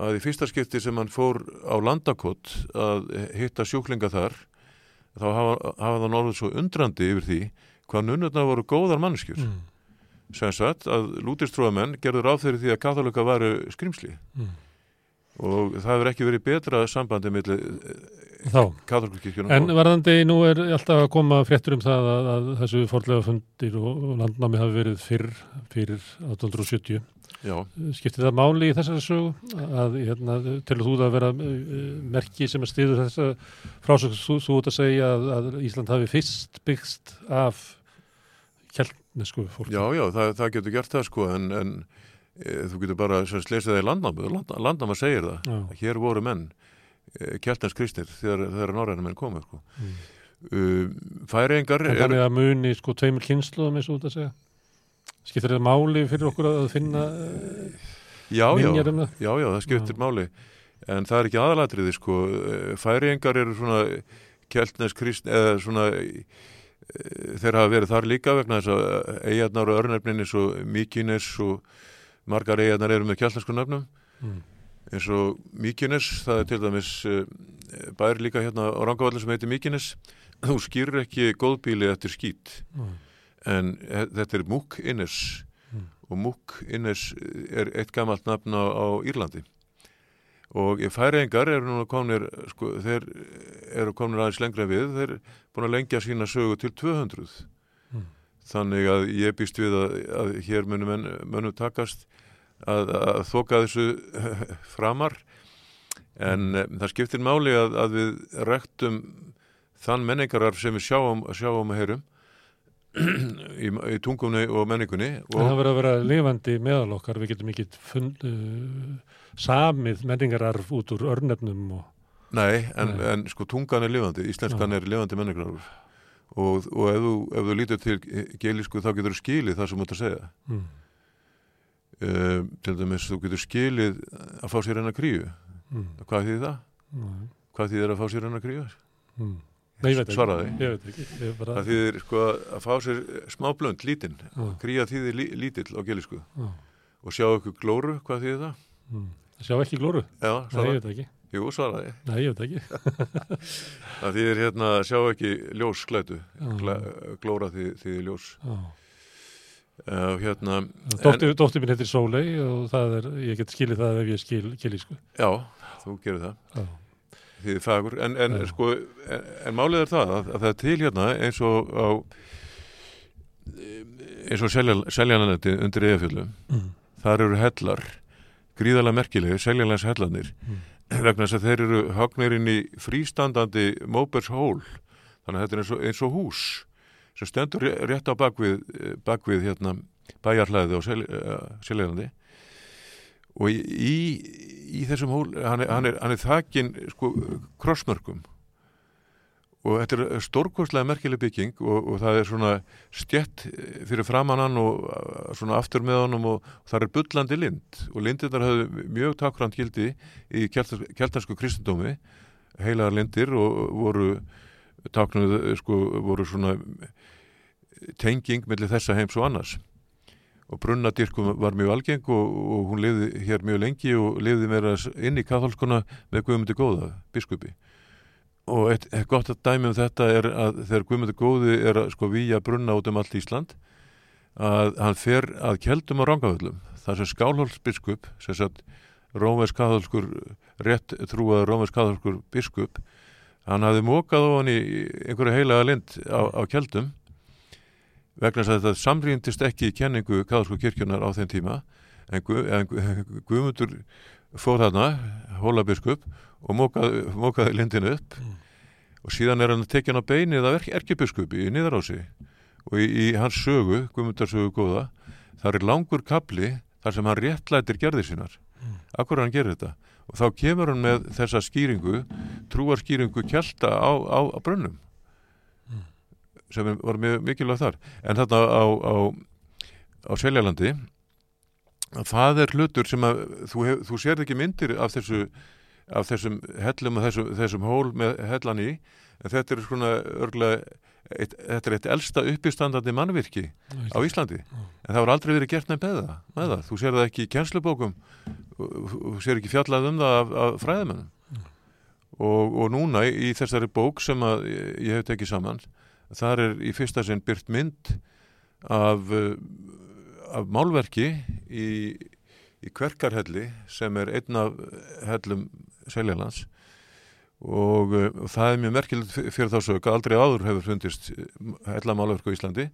að í fyrsta skipti sem hann fór á landakott að hitta sjúklinga þar þá hafa, hafa það norðið svo undrandi yfir því hvað nunnurna voru góðar mannskjur Mm. sem sagt að lútistrúamenn gerður ráð fyrir því að katholika varu skrimsli Mm. og það hefur ekki verið betra sambandi þá katholkirkjunum En varðandi, nú er alltaf að koma fréttur um það að, að þessu fordlega fundir og, og landnámi hafi verið fyrr fyrir 1870. Já, Skiptir það máli í þessari sögu að hérna, telur þú það að vera uh, merki sem að stiður þessa frásöks þú, þú út að segja að, að Ísland hafi fyrst byggst af kjellnesku fólki? já, já það, það getur gert það sko en, en e, þú getur bara sem slesið það í landnámi Land, landnáma segir það, Já. hér voru menn kjartans kristnir þegar, þegar norræna menn komu sko. Mm. uh, Færingar er, þannig að muni sko tveimur kynsluðum eins og út að segja? Skiptir það máli fyrir okkur að finna uh, já, já, minjar um það? já, já, það skiptir máli en það er ekki aðalatriði sko færingar eru svona keltnes krist eða svona þeir hafa verið þar líka vegna þess að eigarnar og örnefnin eins og Mykinis og margar eigarnar eru með keltnesku nöfnum Mm. Eins og Mykinis, það er til dæmis uh, bær líka hérna á Rangavallin sem heitir Mykinis þú skýrir ekki góðbíli eftir skít Mm. en þetta er Múk Innes Mm. og Múk Innes er eitt gamalt nafn á, á Írlandi og í færiðingar eru núna komnir sko, þeir eru komnir aðeins lengra en við þeir eru búin að lengja sína sögu til 200 Mm. þannig að ég býst við að, að hér munum munum takast að, að þoka þessu framar. En mm. það skiptir máli að, að við rektum þann menningarar sem við sjáum, sjáum og heyrum í, í tungumni og menningunni En það og, verður að vera lifandi meðal okkar, við getum ekki fund, uh, samið menningararf út úr örnefnum og nei, en, Nei. en sko tungan er lifandi, íslenskan er lifandi menningarar og, og ef, þú, ef þú lítur til gelísku þá getur þú skilið það sem þú ert að segja. Mm, uh, til dæmis þú getur skilið að fá sér hennar kríu mm, hvað þýðir það? mm, Hvað þýðir að fá sér hennar kríu? mm. Nei, ég veit ekki. Ég veit ekki. Ég bara, Það þýðir sko að fá sér smá blönd, lítinn kría þýðir lí, lítill á gelísku Já. og sjá ykkur glóru, hvað þýðir það? mm. Sjá ekki glóru? Já, Nei, ég veit ekki. Jú, svaraði. Nei, ég veit ekki. Það þýðir hérna sjá ekki ljós sklætu, glóra þýðir, þýðir ljós. Já. Uh, hérna, Dóttir, dóttir mín heitir Sóley og er, ég get skilið það ef ég skil kilísku. já, þú gerir það. Já. Þýðir fagur. En, en sko, en, en málið er það að, að það er til hérna eins og á eins og seljanletti undir eðafjöldum. Mm. Þar eru hellar, gríðalega merkilegi, seljanlegs hellarnir. Mm. vegna þess að þeir eru högnir inn í frístandandi Móbers hól þannig að þetta er eins og, eins og hús sem stendur ré- rétt á bakvið, bakvið hérna, bæjarhlæði á Seljælandi og í, í, þessum hól hann er, hann er, hann er þakin sko krossmörkum. Og þetta er stórkostlega merkileg bygging og, og það er svona stjett fyrir framannan og svona aftur með honum og, og það er bullandi lind. Og lindirnar hafðu mjög takrand gildi í keltansku kristendómi heilagar lindir og voru taknuð sko voru svona tenging mellir þessa heims og annars. Og brunnadirkum var mjög algeng og, og hún lifði hér mjög lengi og lifði meira inn í katholskona með Guðmundi Góða, biskupi. Og eitt, eitt gott að dæmi um þetta er að þegar Guðmundur Góði er að sko výja brunna út um allt Ísland að hann fer að keldum á rangaföllum þar sem Skálholtsbiskup sem sagt rómverðskatholskur rétt trúaður rómverðskatholskur biskup hann hafði mókað á hann í einhverju heilaga lind á, á keldum vegna að þetta samrýndist ekki í kenningu katholsku kirkjunar á þeim tíma. En, Guð, en Guðmundur fór þarna hólabiskup og mókaði, mókaði lindinu upp. Mm. og síðan er hann tekjan á beinið af erkebiskupi í niðarási. Og í, í hans sögu, Guðmundarsögu góða þar er langur kapli þar sem hann réttlætir gerðir sínar. Mm. akkur hann gerir þetta og þá kemur hann með þessa skýringu trúarskýringu kjelta á, á, á brönnum mm. sem var mjög mikilvægt þar en þarna á, á Seljalandi það er hlutur sem að þú, hef, þú sér ekki myndir af þessu af þessum hellum og þessum, þessum hól með hellan í en þetta er svona örglega eitt, þetta er eitt elsta uppistandandi mannvirki á Íslandi. En það voru aldrei verið gert nefn með það, með það. þú sér það ekki í kjenslubókum þú sér ekki fjallað um það af, af fræðimennum og, og núna í þessari bók sem að ég hef tekið saman þar er í fyrsta sinn byrt mynd af, af málverki í í Kverkarhelli sem er einn af hellum Seljalands og uh, það er mjög merkilegt fyrir þá sög aldrei áður hefur fundist hella málverk á Íslandi.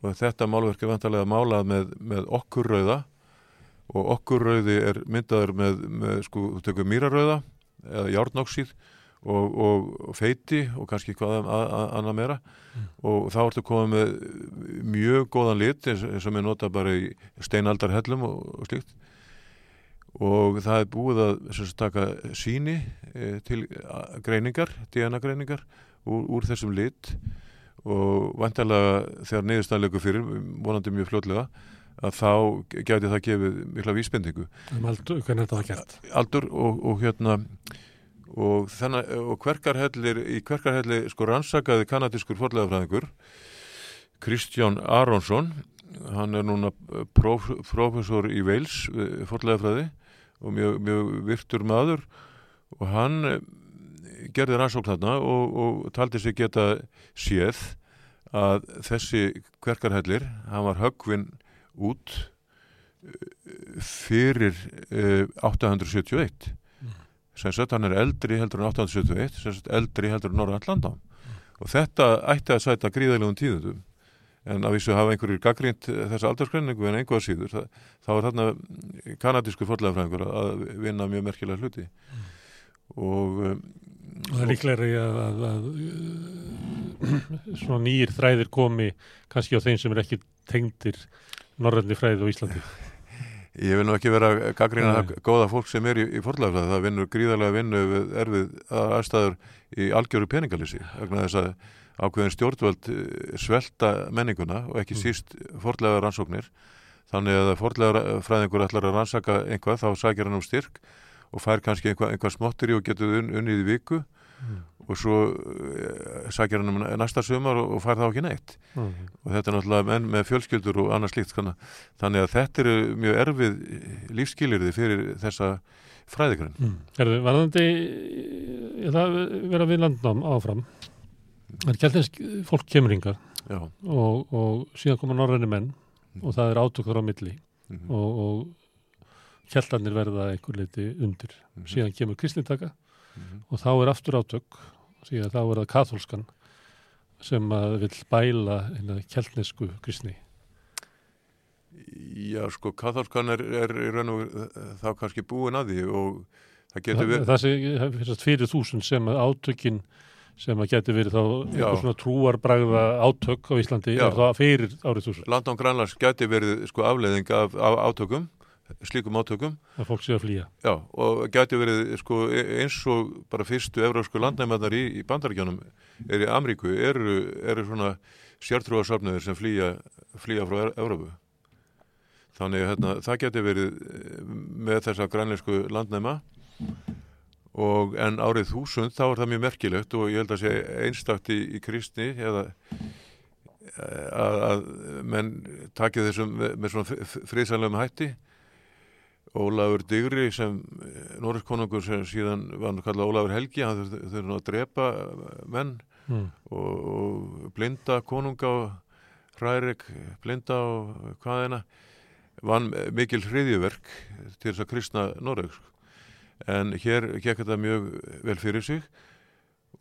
Og þetta málverk er vantarlega málað með, með okkurrauða. Og okkurrauði er myndaður með, með sko, þú tekur mýrarauða eða járnóksíð og, og feiti og kannski hvað annað meira. Mm. og þá ertu komið með mjög góðan lit eins, eins og við nota bara í steinaldarhellum og, og slíkt og það er búið að sagt, taka síni e, til greiningar, DNA greiningar úr, úr þessum lit. Og vantarlega þegar niðurstæðlegu fyrir, vonandi mjög fljóðlega að þá gæti það gefið mikla vísbendingu. Um aldur, hvernig þetta var gert? Aldur og, og hérna og, þennan, og kverkarhellir í kverkarhelli sko rannsakaði kanadískur forlegafræðingur Kristján Aronsson hann er núna próf, professor í Wales forlegafræði og mjög, mjög virtur maður og hann eh, gerði rannsókn þarna og, og taldi sig geta séð að þessi kverkarhellir, hann var högvinn út eh, fyrir uh, 871 mm. sem sagt hann er eldri heldur en 871 sem sagt eldri heldur en Norra Allandá mm. og þetta ætti að sæta gríðilegum tíðundum en að vissu hafa einhverjir gaggrínt þessa aldarsgrenningu en einhvað síður það, þá er þarna kanadísku forlegafræðingur að vinna mjög merkilega hluti. Mm. og um, það er líklega að, að, að svona nýjir þræðir komi kannski á þeim sem er ekki tengdir norðarni fræði á Íslandi. Ég vil nú ekki vera gaggrína það góða fólk sem er í, í forlegafræði það vinnur gríðarlega vinnu erfið aðstæður í algjöru peningalýsi vegna þess að ákveðin stjórnvöld eh, svelta menninguna og ekki mm. síst fordlega rannsóknir þannig að fordlega fræðingur ætlar að rannsaka einhvað þá sækir hann um styrk og fær kannski einhvað, einhvað smottir í og getur un, unnið í viku mm. og svo uh, sækir hann um næsta sömur og, og fær þá ekki neitt mm. og þetta er náttúrulega menn með fjölskyldur og annað slíkt þannig að þetta eru mjög erfið lífskilirði fyrir þessa fræðikurinn mm. Erðu, varðandi það vera við landnám áfram Er gætlensk fólk kemur yngar og, og síðan koma norræni menn mm. og það er átökur á milli mm -hmm. og, og kjeltanir verða einhver leiti undir. Mm -hmm. Síðan kemur kristnitaka -hmm. og þá er aftur átök, síðan þá er það katholskan sem vil bæla kjeltnesku kristni. Já, sko, katholskan er, er, er, er þá kannski búin að því og það getur verið... Það sé fyrir þúsund sem átökinn sem að geti verið þá eitthvað svona trúarbræða átök á Íslandi Já. er það fyrir árið þúsund landnám Grænlands gæti verið sko afleiðing af, af átökum, slíkum átökum að fólk sé að flýja. Já, og gæti verið sko e- eins og bara fyrstu evrósku landnæmarnar í, í bandaríkjónum er í Amríku, eru, eru svona sértrúarsafnöður sem flýja, flýja frá E- Evrópu. Þannig að hérna, það gæti verið eh, með þessa grænleysku landnæma og en árið þúsund þá er það mjög merkilegt og ég held að sé einstakt í, í kristni eða eh, að, að menn takið þessum með, með svona friðsælum hætti Ólafur Digri sem Norris konungur sem síðan var hann kallað Ólafur Helgi hann þurfti þurfti nú að drepa eh, menn Mm. og, og blinda konunga og hrærik blinda og hvaðina vann mikil hriðjuverk til þess að kristna Noreg en hér gekk þetta mjög vel fyrir sig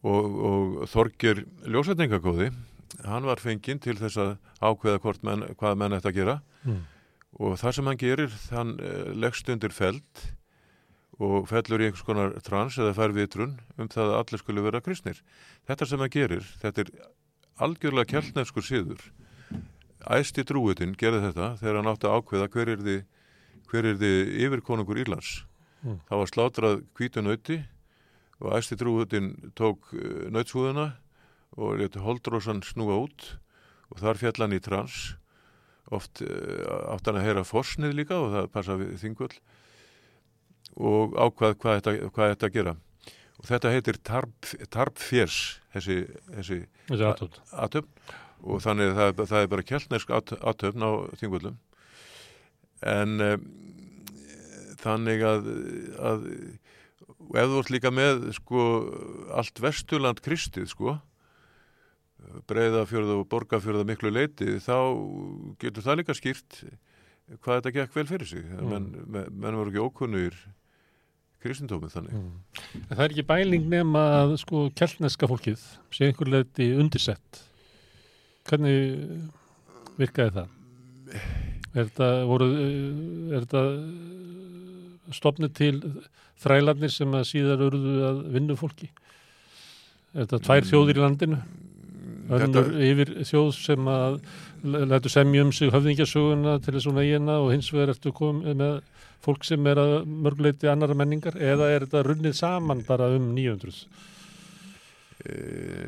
og, og Þorgir ljósætningakóði hann var fenginn til þess að ákveða menn, hvað menn ætti að gera Mm. og það sem hann gerir hann uh, leggst undir feld og fellur í einhvers konar trans eða fær vitrun um það að allir skulle vera kristnir. Þetta sem hann gerir, þetta er algjörlega kjallnefskur síður. Æsti drúitin gerði þetta þegar hann átti að ákveða hver er þið, hver þið yfirkonungur Írlands. Mm. Það var slátrað hvítu nauti og æsti drúitin tók uh, nautshúðuna og leti holdrósan snúa út og þar fjall hann í trans. Oft uh, átt hann að heyra forsnið líka og það passa við þingvöld og ákvað hvað þetta, hvað þetta gera. Og þetta heitir tarp, tarpfjers þessi, þessi atöfn og þannig að það, það er bara kjellnesk atöfn á þingvöldum en um, þannig að, að og ef þú ert líka með sko allt vesturland kristið sko breiðafjörða og borgafjörða miklu leiti þá getur það líka skýrt hvað þetta gekk vel fyrir sig Mm. menn, menn, voru ekki ókunnur kristindómið þannig Mm. En það er ekki bæling nema að sko keltneska fólkið sé einhver leiti undirsett. Hvernig virkaði það? Er þetta, voru, er þetta stopnið til þrælarnir sem að síðar urðu að vinnu fólki? Er þetta tvær þjóðir í landinu? Önnur yfir þjóð sem að lætu semja um sig höfðingjasöguna til þessum eigina og hins vegar ertu komið með fólk sem er að mörguleiti annara menningar eða er þetta runnið saman bara um 900? E,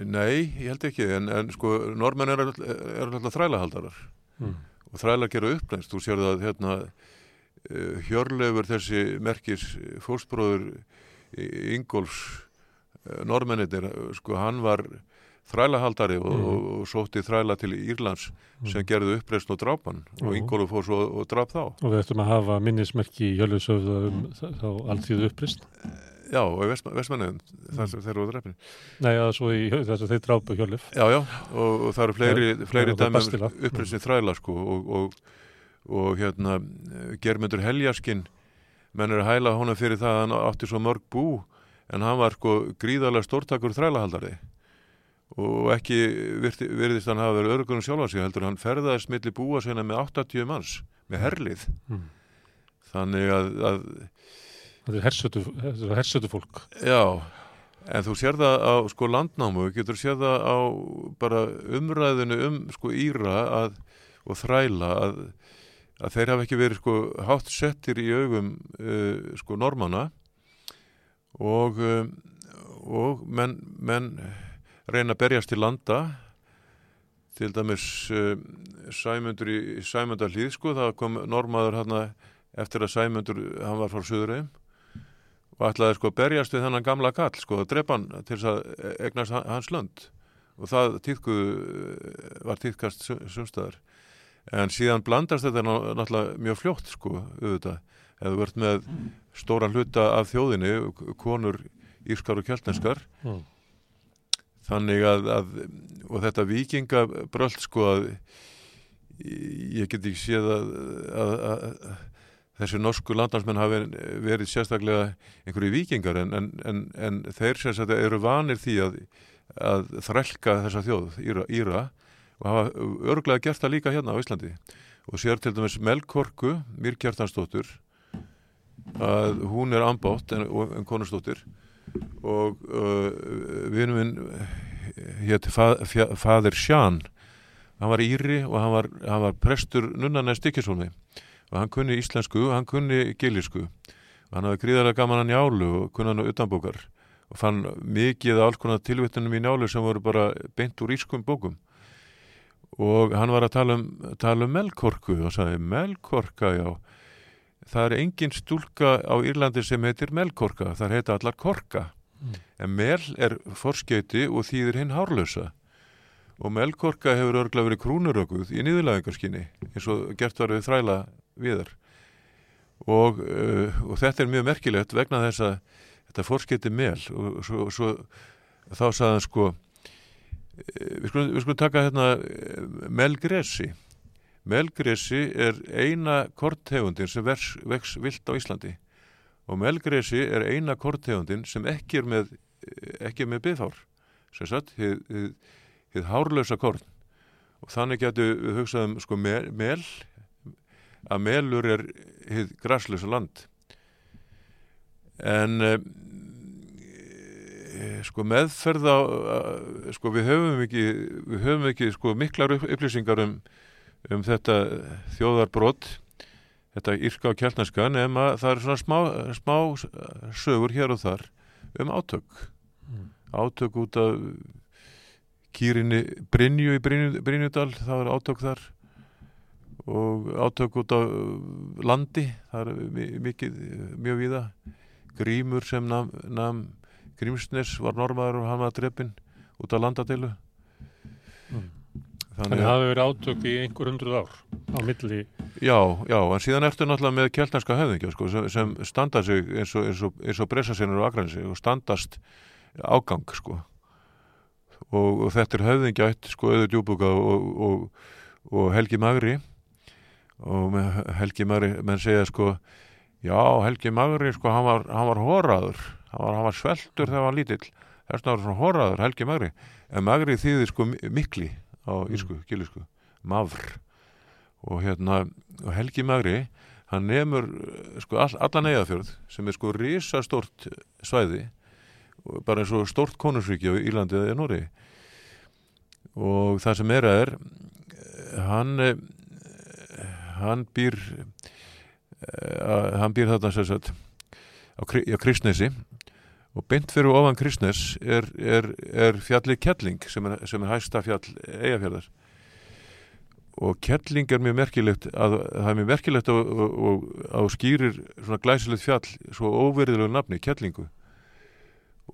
nei, ég held ekki en, en sko, normenn eru er alltaf þrælahaldarar Mm. og þrælar gera upplæst, þú sér það hérna uh, Hjörleifur þessi merkis fórspróður Ingolfs uh, normennir, sko hann var þrælahaldari og, Mm. og, og sótti þræla til Írlands sem Mm. gerðu uppreist og drápan og Já. Ingolf fór svo og dráp þá Og við ættum að hafa minnismerki í Hjörlusöfða um þa- þá alltíðu upprist. Já, og vestmanniðum, þar sem þeir eru drefnir Nei, að svo í þess að þeir drápu Hjörluf. Já, já, og, og það eru fleiri, fleiri það er dæmi um uppreisni þræla sko og, og, hérna germyndur Heljaskinn menn er að hæla honum fyrir það að hann átti svo mörg bú en hann var sko gríðarlega stórtakur þrælahaldari og ekki virti, virðist hann hafa verið örugunum sjálfa sig heldur hann ferðaðist milli búa sinna með 80 manns með herlið Mm. þannig að, að Þetta er hersötu, er hersötu fólk. Já, en þú sér það á sko landnámu, getur sér það á bara umræðinu um sko Íra að, og þræla að, að þeir hafa ekki verið sko hátt settir í augum uh, sko normana og, um, og menn, menn reyna að berjast til landa. Til dæmis uh, Sæmundur í Sæmundarhlíð sko, það kom normaður hann eftir að Sæmundur, hann var frá Suðurheim og ætlaði sko að berjast við þennan gamla kall sko að drepa hann til þess að egnast han- hans lönd. Og það tíðku, var tíðkast sumstæðar en síðan blandast þetta ná- náttúrulega mjög fljótt sko auðvitað eða verðt með stóran hluta af þjóðinni konur írskar og kjöltneskar Mm. þannig að, að og þetta vikingabröld sko að ég get ekki séð að, að, að, þessi norsku landansmenn hafi verið sérstaklega einhverju vikingar en, en, en, en þeir sagt eru vanir því að, að þrælka þessa þjóð Íra, Íra og hafa örglega gert það líka hérna á Íslandi. Og sér til dæmis Melkorku, Mýr Kjartansdóttur að hún er ambátt en, en konustóttir og uh, vinum minn hétt fa, fadir Sján hann var íri og hann var, hann var prestur nunnarnæð Stikisólmi og hann kunni íslensku hann kunni gilisku og hann hafði gríðarlega gaman að njálu og kunni hann utanbókar. Og fann mikið af alls konar tilvittunum í njálu sem voru bara beint úr ískum bókum og hann var að tala um, tala um melkorku og sagði melkorka já. Það er engin stúlka á Írlandi sem heitir melkorka, það heita allar korka. Mm. en mel er forskeiti og þýðir hinn hárlösa og melkorka hefur örgla verið krúnurökuð í nýðulæðingarskinni eins og gert var við þræla viðar. Og, uh, og þetta er mjög merkilegt vegna þess að þetta forskeiti mel. Og svo, svo þá saðan sko við skulum, við skulum taka hérna uh, melgresi. Melgresi er eina korttegundin sem vex, vex vilt á Íslandi. Og melgresi er eina korttegundin sem ekki er með, ekki er með byðfár, sem sagt, þið hárlösa korn. Og þannig getur við hugsaðum sko mel, mel að melur er þið græslösa land. En e, sko meðferð á sko við höfum ekki við höfum ekki sko miklar upplýsingar um um þetta þjóðarbrott þetta yrka á kjálnarska nema það er svona smá, smá sögur hér og þar um átök. Mm. átök út af kýrinni Brynju í Brynjudal það er átök þar. Og átök út af landi það er mikið mjög viða Grímur sem nam, nam Grímsnes var normaður og hann var dreppin út af landadeilu mm. Þannig að það hefur verið átök í einhver hundruð ár á milli. Já, já, en síðan ertu náttúrulega með kjeltanska höfðingja sko, sem, sem standa sig eins og, og, og breysasinur og agrænsi og standast ágang sko. Og, og þetta er höfðingjætt sko, auður djúbuga og Helgi Magri og Helgi Magri, menn segja sko, já, Helgi Magri sko, hann var, hann var horaður, hann var, hann var sveltur þegar hann var lítill, þess vegna var hann horaður, Helgi Magri, en Magri þýðir sko mikli á mm. írsku, gilisku Mavr. Og hérna og Helgi Magri hann nefnur sko all, allan eigafjörð sem er sko risastórt svæði bara eins og stórt konusríki á Írlandi eða Nóri og það sem er að er hann hann býr hann býr þarna sérsagt á, á Kristnesi og beint fyrir ofan Kristnes er, er, er fjalli Kjelling sem er, sem er hæsta fjall eigafjallar og Kjelling er mjög merkilegt að það er mjög merkilegt að skýrir svona glæsilegt fjall svo óverðilegu nafni, Kjellingu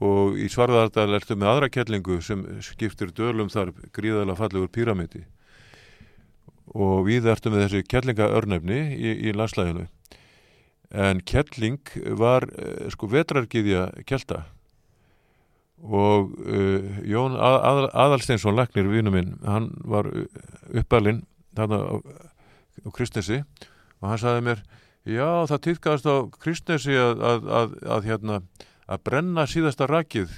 og í Svarðardal ertu með aðra Kjellingu sem skiptir dölum þar gríðalega fallegur píramidi. Og við ertu með þessi Kjellingaörnefni í, í landslæðinu en Kjelling var uh, sko vetrargiðja Kjelta og uh, Jón að, að, Aðalsteinsson Lagnir, vinu minn, hann var uppalinn þarna á, á Kristnesi. Og hann saði mér já það týrkast á Kristnesi að, að hérna að brenna síðasta rakið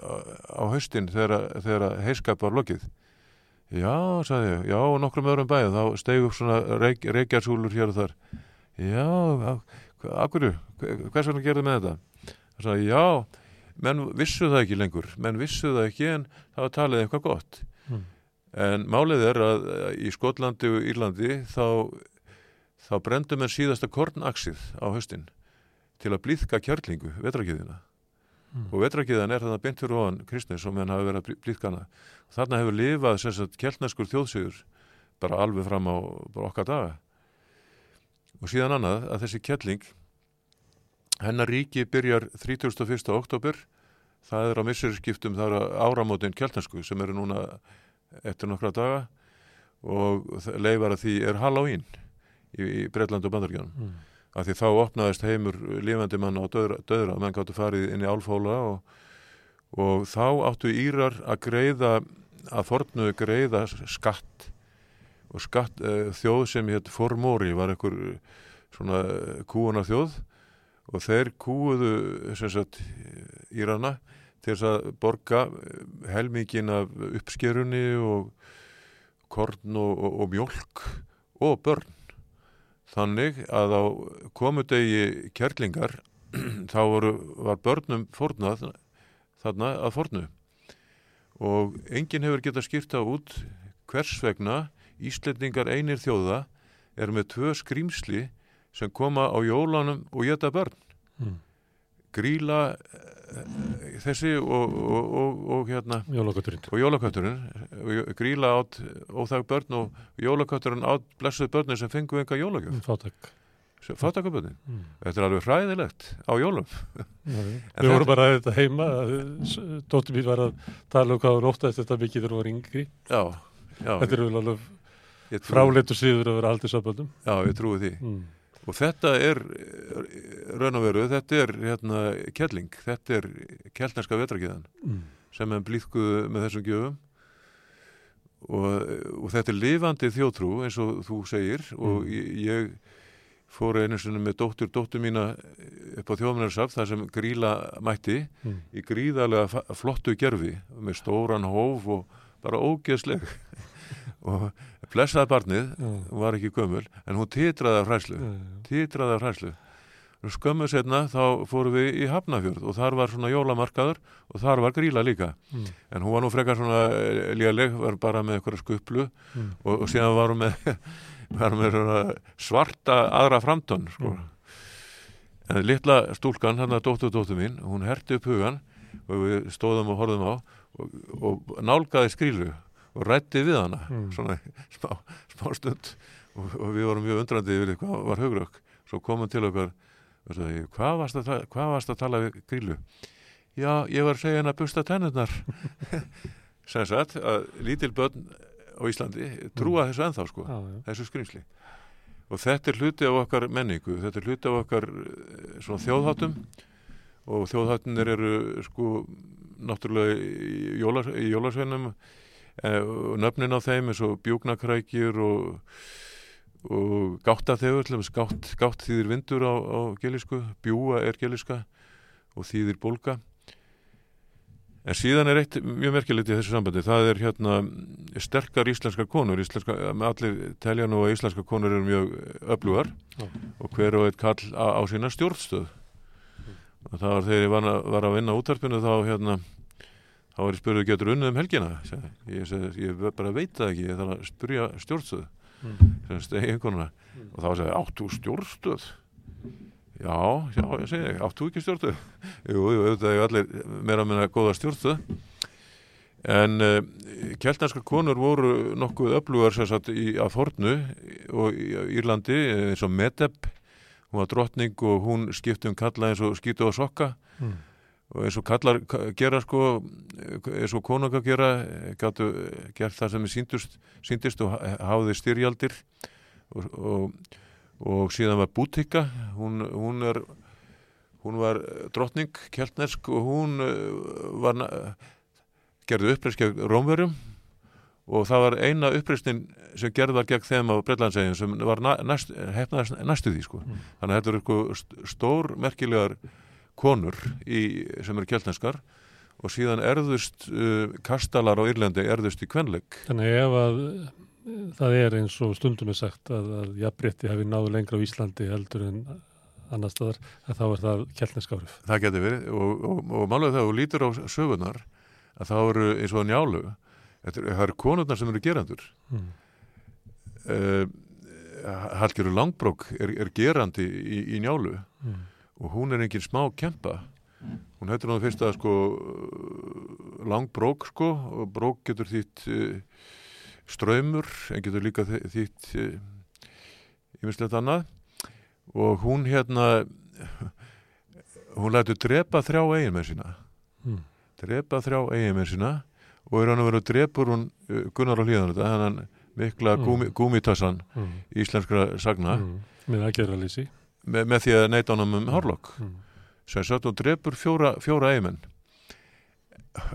á haustin þegar, þegar heiskap var lokið. Já, saði ég, já og nokkrum öðrum bæð þá steg upp svona reik, reykjarsúlur hér og þar já, akkur, hvers vegna gerði með þetta? Það sagði, já, menn vissu það ekki lengur, menn vissu það ekki en það var talið eitthvað gott. Mm. En málið er að í Skotlandi og Írlandi þá, þá brendum en síðasta kornaksið á höstin til að blíðka kjörlingu, vetrakiðina. Mm. Og vetrakiðan er þannig beint fyrir ofan kristnins sem hann hafi verið að blíðkana. Þarna hefur lifað kjellneskur þjóðsigur bara alveg fram á okkar daga og síðan annað að þessi kettling hennar ríki byrjar 31. oktober það er á missurskiptum það er áramótin keltansku sem eru núna eftir nokkra daga og leifar að því er Halloween í, í Breitland og Bandaríkjánum mm. af því þá opnaðist heimur lifandi mann á döðra, döðra menn gáttu farið inn í álfóla og, og þá áttu Írar að greiða að fornu greiða skatt og skatt, uh, þjóð sem hétt Formóri var einhver svona kúuna þjóð og þeir kúuðu sagt, Írana til þess að borga eh, helmingin af uppskerunni og korn og, og, og mjölk og börn. Þannig að á komudegi kærlingar þá voru, var börnum fórnað þarna að fórnu. Og enginn hefur getað skýrta út hvers vegna Íslendingar einir þjóða er með tvö skrýmsli sem koma á jólanum og geta börn. Mm. gríla eh, þessi og, og, og, og hérna. Og jólakötturinn. Gríla átt óþag börn og jólakötturinn átt blessuð börnin sem fengu enga jólagjöf. Fátak. fátakabörnin, Mm. þetta er alveg hræðilegt á jólum. Við vorum bara að þetta heima, dóttir mín var að tala um hvað hún óttaðist þetta mikið þegar hún var yngri. já, já. Þetta er alveg fráleitur síður að vera haldið samböldum. já, ég trúi því Mm. og þetta er eh, raun og veru, þetta er hérna kelling, þetta er keltneska vetrakiðan Mm. sem er blíðkuð með þessum gjöfum og, og þetta er lifandi þjótrú eins og þú segir og Mm. ég, ég fór einu sinni með dóttur dóttur mína upp á þjóðmjörnsaf þar sem gríla mætti Mm. í gríðarlega flottu gerfi með stóran hóf og bara ógeðsleg og blessaði barnið hún var ekki gömul en hún titraði af hræslu titraði af hræslu skömmu setna þá fórum við í Hafnafjörð og þar var svona jólamarkaður og þar var gríla líka Mm. en hún var nú frekar svona eh, léleg var bara með eitthvað skuplu Mm. og, og síðan varum með, varum með svarta aðra framtönn sko. Mm. en litla stúlkan, hann að dóttur dóttur mín hún herti upp hugan og við stóðum og horfðum á og, og nálgaði skrílu og rætti við hana Mm. svona smá, smá stund. Og, og við vorum mjög undrandi yfir hvað var hugrökk. Svo komum til okkar og sagði, hvað varst að, hvað varst að tala við grílu já, ég var að segja henn að busta tennurnar. Sem sagt að lítil börn á Íslandi trúa þessu ennþá sko Já, já. þessu skrýmsli og þetta er hluti af okkar menningu þetta er hluti af okkar eh, svona þjóðháttum. Og þjóðháttunir eru sko náttúrulega í, jólas, í jólasveinum nöfnin á þeim eins og bjúknakrækjur og, og gáttaþegur gátt, gátt þýðir vindur á, á gelisku, bjúa er geliska og þýðir bólga En síðan er eitt mjög merkilegt í þessu sambandi, það er hérna sterkar íslenskar konur, íslenska, allir telja nú að íslenskar konur eru mjög öflugar Já. og hver og eitt kall á, á sína stjórnstöð. Og það var þegar ég var að, var að vinna útarpinu þá hérna, þá var ég spurðið getur unnið um helgina. Ég, segi, ég bara veit það ekki, ég þarf að spurja stjórnstöð, Mm. sem stegi einhverjuna. Og þá sagði, áttu stjórnstöð? Já, já, ég segi, áttu ekki stjórnstöð? Jú, jú, auðvitað er allir meira að minna góða stjórnstöð. En uh, keltnarskar konur voru nokkuð öflugar sem sagt í, að fornu og í Írlandi eins og Medeb, hún var drottning og hún skipti um kalla eins og skýtu og sokka Mm. Og eins og kallar ka- gera sko, eins og konunga gera, gætu gert það sem síndust, síndist og hafði styrjaldir og, og, og síðan var bútikka, hún, hún er hún var drottning keltnesk og hún uh, var gerði uppreist gegn Rómverjum og það var eina uppreistin sem gerði var gegn þeim á Breitlandsegjum sem var næst, hefnaðist næstu því sko. Mm. þannig að þetta eru sko st- stór merkilegar konur í, sem eru keltneskar og síðan erðust uh, kastalar á Írlandi erðust í kvenleik Þannig ef að eh, það er eins og stundum er sagt að, að jafnrétti hafi náðu lengra á Íslandi heldur en annar staðar, að þá er það keltnesk árif. það getur verið og, og, og málega það og lítur á sögunar að það eru eins og njálu það eru konurnar sem eru gerandur Mm. uh, Hallgerur Langbrók er, er gerandi í, í njálu Mm. Og hún er engin smá kempa hún heitir hann fyrst að sko langbrók sko og brók getur þýtt uh, ströymur en getur líka þýtt ímislegt annað og hún hérna hún lætur drepa þrjá eigin með sína Mm. drepa þrjá eigin með sína og er hann að vera drepur hún uh, Gunnar á hlýðan þetta hennan mikla Mm. gúmi, gúmitassan Mm. íslenskra sagna Mm. Með aðgerðalýsi. Með, með því að neita honum um hárlokk Mm. sem sagt hún drepur fjóra, fjóra eigimenn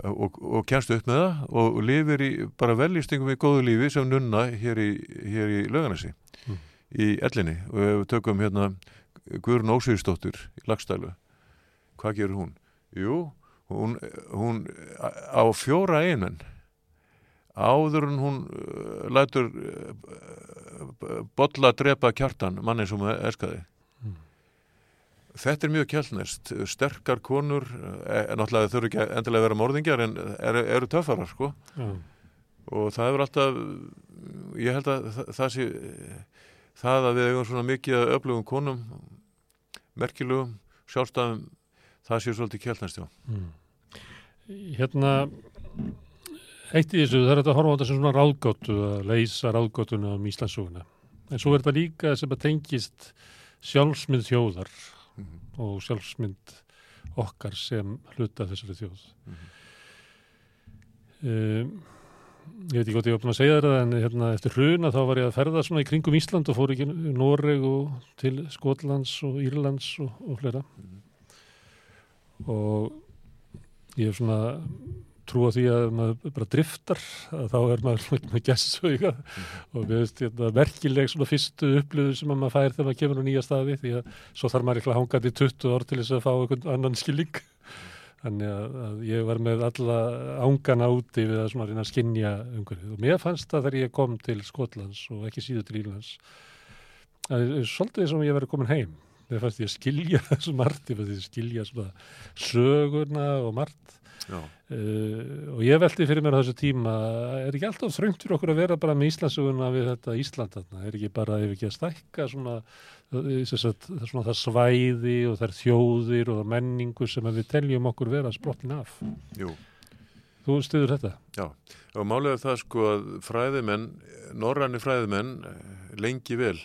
og, og kemst upp með það og lifir í bara veljstingum í góðu lífi sem nunna hér í, hér í lauganesi Mm. í ellinni og við tökum hérna Guðrun Ósýðsdóttir í lagstælu hvað gerur hún? Jú, hún, hún á fjóra eigimenn áður en hún uh, lætur uh, bolla að drepa kjartan manni sem hún elskaði Mm. Þetta er mjög kjallnest, sterkar konur, en náttúrulega þau eru ekki endilega að vera morðingjar en eru, eru töffarar sko Já. og það er alltaf, ég held að það, það sé, það að við eigum svona mikið að öflugum konum, merkilugum, sjálfstæðum, það sé svolítið kjallnest, já. Mm. Hérna, eitt í þessu, það er að horfa á þetta sem svona ráðgóttu, að leysa ráðgóttuna um Íslandsuguna. En svo er þetta líka sem að tengist sjálfsmynd þjóðar. Og sjálfsmynd okkar sem hluta þessari þjóð. Mhm. Um, ég veit ekki hvað ég var búin að segja þetta en hérna, eftir hruna þá var ég að ferða svona í kringum Ísland og fór ekki Noreg og til Skotlands og Írlands og, og fleira Mhm. og ég hef svona trú á því að maður bara driftar að þá er maður með gæstsauga og veist hérna, merkileg svona fyrstu upplöðu sem að maður fær þegar maður kemur á nýja staði því að svo þarf maður eitthvað hangað í 20 ár til þess að fá einhvern annan skilling þannig að, að ég var með alla ángana úti við að svona reyna að skinja umhverfið. Og mér fannst það þegar ég kom til Skotlands og ekki síður til Írlands að svolítið sem ég verið komin heim. Mér fannst ég skilja þessu margt ég fannst ég skilja svona söguna og margt Uh, og ég velti fyrir mér á þessu tíma er ekki alltaf þröngt fyrir okkur að vera bara með Íslandsuguna við þetta Ísland þarna er ekki bara, ef ekki að stækka svona, uh, sagt, svona það svæði og þær þjóðir og það menningu sem við teljum okkur vera sprottin af jú. þú stuður þetta? Og málið er það sko að fræðimenn, norræni fræðimenn, eh, lengi vel,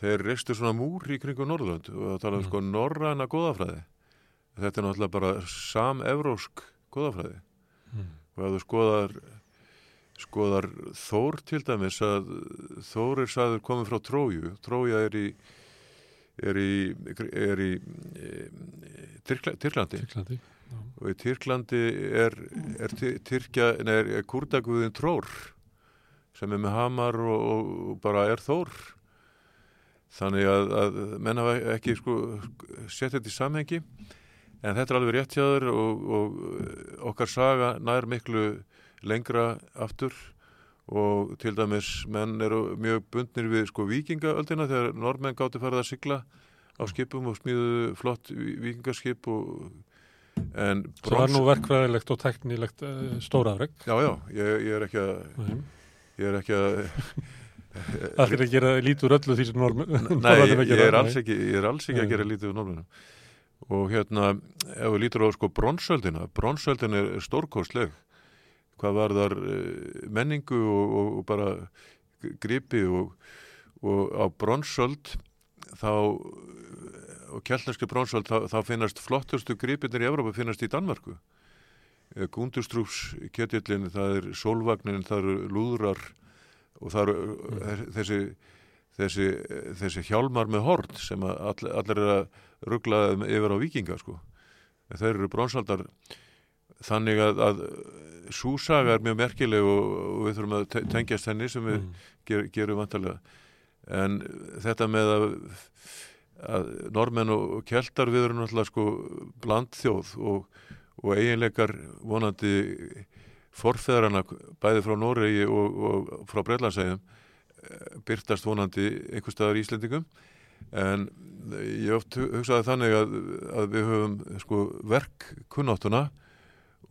þeir reistu svona múr í kringum Norðurlönd og það tala um Mm. sko norræna góðafræði. Þetta er náttúrulega bara sam-evrósk góðafræði. Mm. Og ef þú skoðar, skoðar Þór til dæmis að Þór er sagður komið frá Tróju. Trója er í, er í, er í e, Tyrkla, Tyrklandi. Tyrklandi og í Tyrklandi er, er, Ty- Tyrkja, nei, er, kurdaguðin Trór sem er með hamar og, og bara er Þór þannig að, að menn hafa ekki sko, sett þetta í samhengi en þetta er alveg rétt hjá þér og, og okkar saga nær miklu lengra aftur og til dæmis menn eru mjög bundnir við sko vikingaöldina þegar normenn gáttu farið að sigla á skipum og smíðu flott vikingaskip og en það var nú verkfræðilegt og teknilegt uh, stórafreg Já, já, ég, ég er ekki að ég er ekki að það er að gera lítur öllu því sem norm Nei, ég, er alls ekki ég er alls ekki að gera lítið úr normunum og hérna, ef við lítur á sko bronsöldina, bronsöldin er stórkostleg. Hvað var þar menningu og, og, og bara gripi og, og á bronsöld þá og kjallneski bronsöld þá, þá finnast flottustu gripinir í Evrópa finnast í Danmörku. Gundustrúfs kjötillin, það er sólvagnin, það eru lúðrar og það eru þessi þessi, þessi hjálmar með hort sem all, allir er að ruggla yfir á vikinga sko. Þeir eru bronsaldar þannig að, að súsaga er mjög merkileg og, og við þurfum að te- tengjast henni sem við Mm. ger, gerum vantarlega en þetta með að, að normenn og og keltar við erum náttúrulega sko blandþjóð og, og eiginleikar vonandi forfeðrana bæði frá Noregi og, og frá Breitlandsæðum byrtast vonandi einhver staðar í Íslendingum. En ég oft hu- hugsaði þannig að, að við höfum sko verkkunnáttuna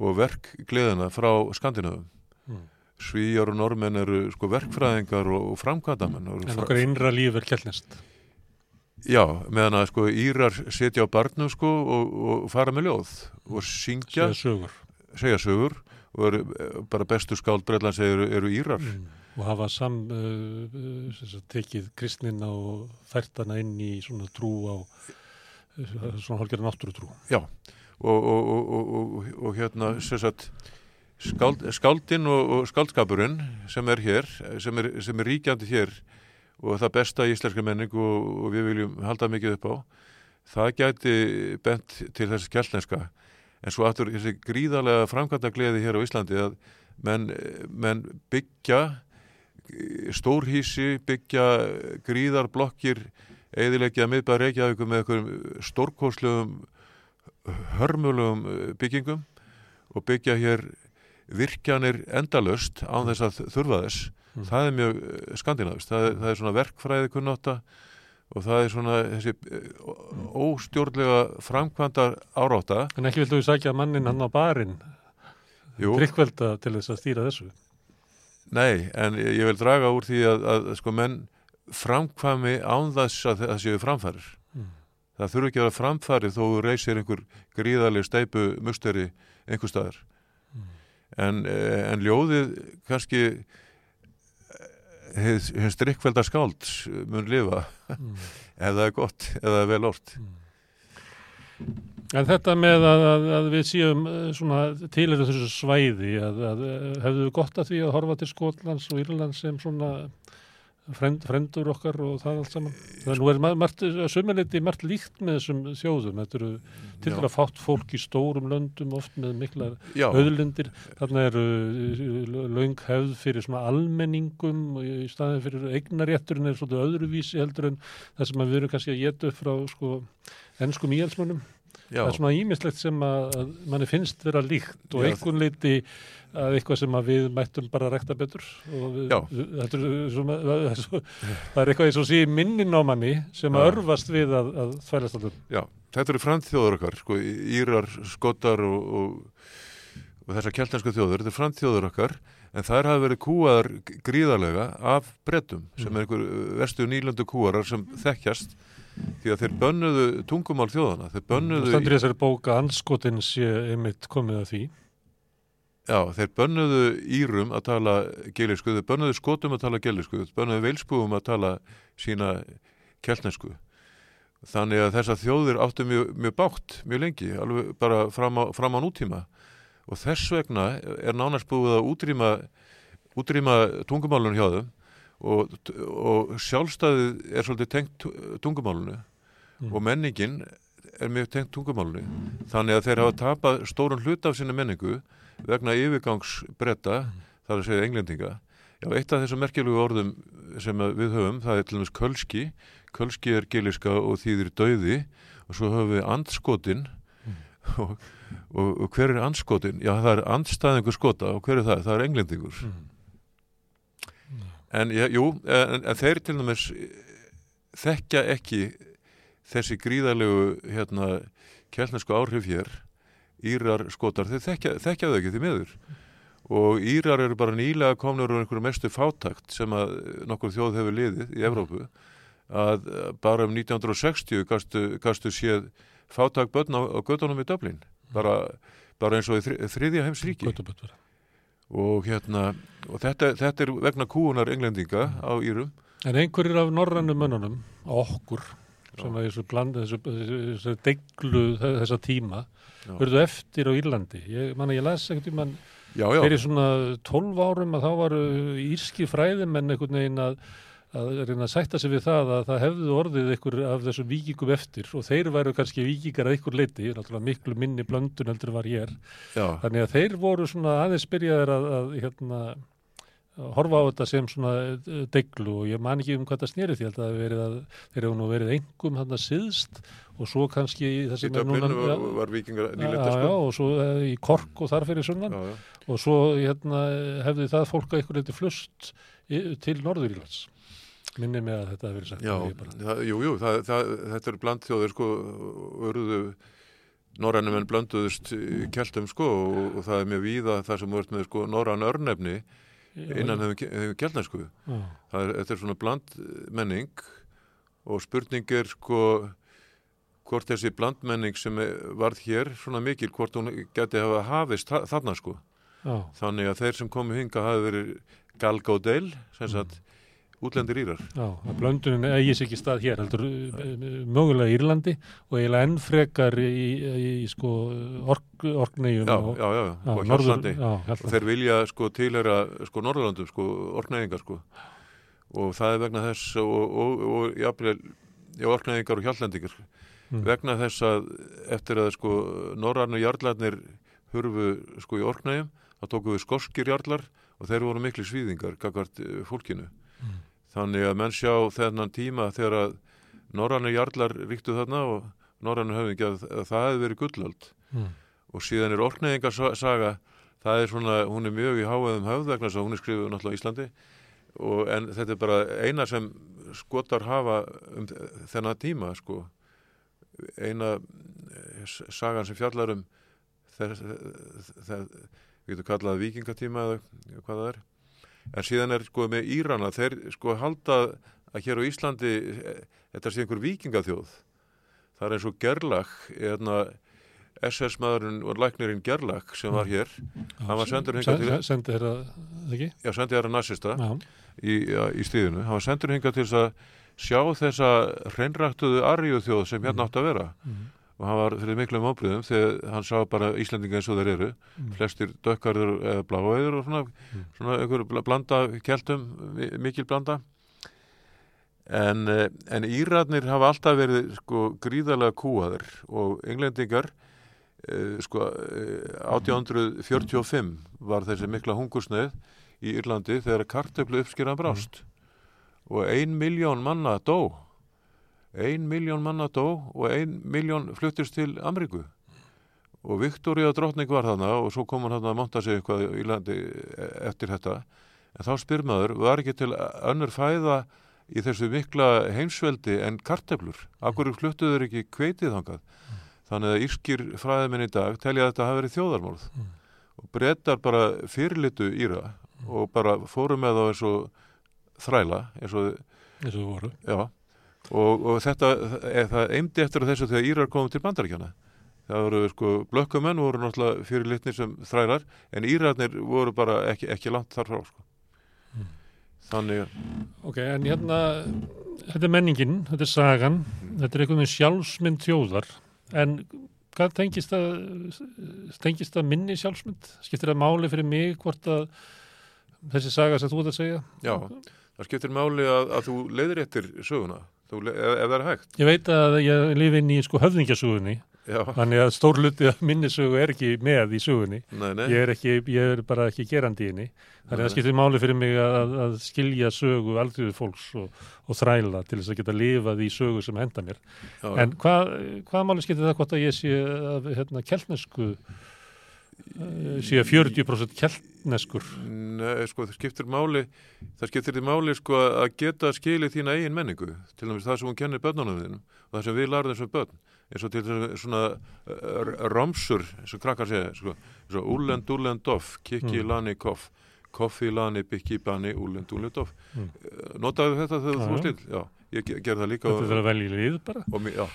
og verkgleðina frá Skandinavum. Mm. Svíjar og normenn eru sko verkfræðingar og, og framkvæmdamenn og en fra- okkar innra líf er kjallnest Já, meðan að sko Írar setja á barnum sko og, og fara með ljóð og syngja, segja sögur. Segja sögur og eru, eh, bara bestu skáld Breitlands eru, eru Írar. Mm. Og hafa sam uh, tekið kristnina og fært hana inn í svona trú á uh, svona hálfgerða náttúrutrú. Já, og, og, og, og, hérna sagt skáld, skáldin og, skáldskapurinn sem er hér, sem er, sem er ríkjandi hér og það besta í íslenska menning og við viljum halda mikið upp á það gæti bent til þessi kjallneska en svo aftur þessi gríðarlega framkvæmda gleði hér á Íslandi að menn, menn byggja stórhísi, byggja gríðarblokkir eðilegja miðbæð Reykjavíku með einhverjum stórkoslegum hörmulegum eh, byggingum og byggja hér virkjanir endalöst án þess að þurfa þess. Mm. það er mjög skandinavist það, það er svona verkfræði kunnáta og það er svona þessi eh, ó- óstjórnlega framkvæmdar árátta. En ekki vildu við sækja mannin hann á barinn, tryggvelda til þess að stýra þessu. Nei, en ég vil draga úr því að, að sko menn framkvæmi án þess að það séu framfærir Mm. það þurfi ekki að vera framfæri þó þú reysir einhver gríðarleg steipu musteri einhver staðar Mm. en, eh, en ljóðið kannski hins drikkvelda skálds mun lifa Mm. ef það er gott, ef það er vel orrt En þetta með að, að, að við séum eh, svona til þessu svæði, að, að hefðu við gott að því að horfa til Skotlands og Írlands sem svona frend, frendur okkar og það allt saman. Það nú er ma- margt, líkt með þessum þjóðum. Þetta eru til dæla fátt fólk í stórum löndum, oft með miklar Já, auðlindir. Þarna eru eh, löng hefð fyrir svona almenningum og í staðin fyrir eignarétturinn er svolítið öðruvísi heldur en það sem að við erum kannski að geta upp frá sko ennskum íhalsmönnum. Já, Það er svona ímislegt sem að, manni finnst vera líkt og einhvern leiti að eitthvað sem að við mættum bara að rekta betur við, er svona, það, er svo, það er eitthvað eins og sé minnin á manni sem að örfast við að, að þvælast allur. já, þetta eru framþjóður okkar sko, Írar, Skotar og, og, og þessar keltansku þjóður þetta eru framþjóður okkar en þær hafa verið kúaðar gríðarlega af brettum sem er einhver verstu nýlöndu kúarar sem þekkjast því að þeir bönnuðu tungumál þjóðana þeir bönnuðu, stendur í þessari bóka anskotin sé einmitt komið að því. já, þeir bönnuðu Írum að tala gelisku, þeir bönnuðu Skotum að tala gelisku, þeir bönnuðu Veilsbúum að tala sína keltnesku. Þannig að þessar þjóðir áttu mjög, mjög bátt mjög lengi, alveg bara fram á, fram á nútíma. Og þess vegna er nánast búið að útrýma útrýma tungumálunum hjá þeim og, og sjálfstæðið er svolítið tengt tu- tungumálunu Mm. og menningin er mjög tengt tungumálunu þannig að þeir hafa tapað stórun hlut af sinni menningu vegna yfirgangsbretta þar að segja englendinga. Já, eitt af þessum merkjulegu orðum sem við höfum, það er til dæmis kölski. Kölski er giliska og þýðir dauði. Og svo höfum við andskotin. Og, og, og hver er andskotin? Já, það er andstæðingur skota. Og hver er það? Það er englendingur. Mm. En já, jú, en, en þeir til dæmis þekkja ekki þessi gríðarlegu hérna, kjælnesku áhrif hér. Írar skotar, þeir þekkja, þekkja þau ekki því miður. Og Írar eru bara nýlega komnur úr einhverju mestu fátakt sem að nokkur þjóð hefur liðið í Evrópu. Að bara um 1960 gastu, gastu séð fátakt börn á, á göttunum í Dublin. Bara, bara eins og í þri, þriðja heims ríki Götubötur. Og hérna og þetta, þetta er vegna kúunar englendinga á Írum. En einhverjir af norrænum mönnunum, okkur, sem að þessu þessu, þessu, deglu þessa tíma, verðu eftir á Írlandi. Ég, manna, ég las ekkert já, já, fyrir svona 12 árum að þá varu írski fræðimenn einhvern veginn að, að reyna að sætta sig við það að það hefðu orðið einhver af þessum vikingum eftir og þeir væru kannski vikingar að einhver leiti, náttúrulega miklu minni blöndun heldur var hér. já, Þannig að þeir voru svona aðeins byrjaðir að, að hérna, horfa á þetta sem svona eh, deglu og ég man ekki um hvað það snýri því, ég að þeir hefur nú verið engum hann að síðst og svo kannski í í þessum Dublin var, var vikingar já, sko. og svo eh, í Kork og þar fyrir sunnan. Já, já. og svo hérna, hefði það fólk að einhver leiti flust í- til Norðurílands minni mig að þetta hefði verið sagt Já, það jú, jú, það, það, þetta eru blandþjóðir sko, örðu norrænum en blönduðust í keltum sko og, og það er mjög víða það sem vart með sko norræn örnefni innan hefur, hefur keltnesku. Já, það er, þetta er svona blandmenning og spurning er sko hvort þessi blandmenning sem varð hér svona mikil, hvort hún geti hafa hafist þa- þarna sko. Já, þannig að þeir sem komu hinga hafi verið Galgódeil, sem sagt útlendir írar já, að blöndunin eigi sér ekki stað hér heldur eh, mögulega Írlandi og eiginlega enn frekar í, í, í sko ork, orknegjum já, og, já, já, já, og Hjaltlandi. þeir vilja sko tilhera sko Norðurlandum sko orknæðingar sko og það er vegna þess og, og, og jafnvel já, orknæðingar og hjallendingar Mm. vegna þess að eftir að sko norrannu jarlarnir hurfu sko í orknæðum þá tóku við skorskir jarlar og þeir voru miklu svíðingar gagvart uh, fólkinu. Þannig að menn sjá þennan tíma þegar að norrannu jarlar ríktu þarna og norrannu höfðingi að, að það hefði verið gullöld. Mm. og síðan er orkneyðingarsaga það er svona, hún er mjög í háeðum höfð vegna þess að hún er skrifuð náttúrulega á Íslandi. Og, en þetta er bara eina sem skotar hafa um þennan tíma sko. Eina eh, sagan sem fjallar um þess, það, við getum kallað vikingatíma eða hvað það er en síðan er sko með Írana þeir sko halda að hér á Íslandi eh, þetta sé einhver vikingaþjóð það er eins og Gerlach SS maðurinn og læknirinn Gerlach sem var hér Hann var sendur hingað til- Sendur þeirra, ekki? já, sendi að nazista í, í stíðinu, hann var sendur hingað til að sjá þessa hreinræktuðu arjuþjóð sem hérna átt að vera. Mm. Og hann var fyrir miklum ábriðum þegar hann sá bara Íslendinga eins og þeir eru. Mm. flestir dökkarður eða bláauður og svona, Mm. svona einhver bl- blanda keltum, mi- mikil blanda. En, eh, en Írarnir hafa alltaf verið sko gríðarlega kúaður og englendingar eh, sko eh, 1845 var þessi mikla hungursneið í Írlandi þegar kartöflu uppskýran brást og ein miljón manna dó ein miljón manna dó og ein miljón fluttist til Ameríku. Og Viktoria drottning var þarna og svo kom hann þarna að monta sig eitthvað í landi e- eftir þetta. En þá spyr maður, var ekki til önnur fæða í þessu mikla heimsveldi en karteflur akkur fluttuður ekki kveitið þangað? Þannig að írskir fræðiminn í dag telja að þetta hafi verið þjóðarmálð Mm. og brettar bara fyrirlitu íra og bara fóru með þá eins og þræla eins og eins og voru. Já, og, og þetta, það, eimdi eftir þessu þegar Írar komum til bandaríkjana. Það voru, sko, blökkumenn voru náttúrulega fyrir litni sem þrælar, en Írarnir voru bara ekki, ekki langt þar frá, sko. Mm. Þannig, Ok, en hérna, þetta er menningin, þetta er sagan, þetta er einhvern veginn sjálfsmynd þjóðar, en hvað tengist það, tengist það minni sjálfsmynd? Skiptir það máli fyrir mig hvort að þessi saga sem þú ert að segja? já, það skiptir máli að, að þú leiðir eftir söguna, þú, ef, ef það er hægt. Ég veit að ég lifi inn í sko höfðingjasugunni, þannig að stór hluti af minni sögu er ekki með í sögunni. nei, nei, Ég er, ekki, ég er bara ekki gerandi í henni. Þannig að það skiptir máli fyrir mig að, að skilja sögu aldriðu fólks og, og þræla til þess að geta lifað í sögu sem henda mér. já, En hvað, hvað máli skiptir það hvort að ég sé af hérna, keltnesku, sé 40% keltneskur? Nei, sko, það skiptir máli, það skiptir því máli, sko, að geta skilið þína eigin menningu, til dæmis það sem hún kennir börnunum þínum og það sem við lærðum sem börn, eins og til þess svona uh, romsur, eins og krakkar segja, sko, eins og úlend, úlend, doff, kikki, Mm. lani, koff, koffi, lani, byggi, bani, úlend, úlend, doff. Mm. Uh, Notaðu þetta þegar þú varst já. ég ge- gerði það líka Þetta er að velja í lið bara? og já,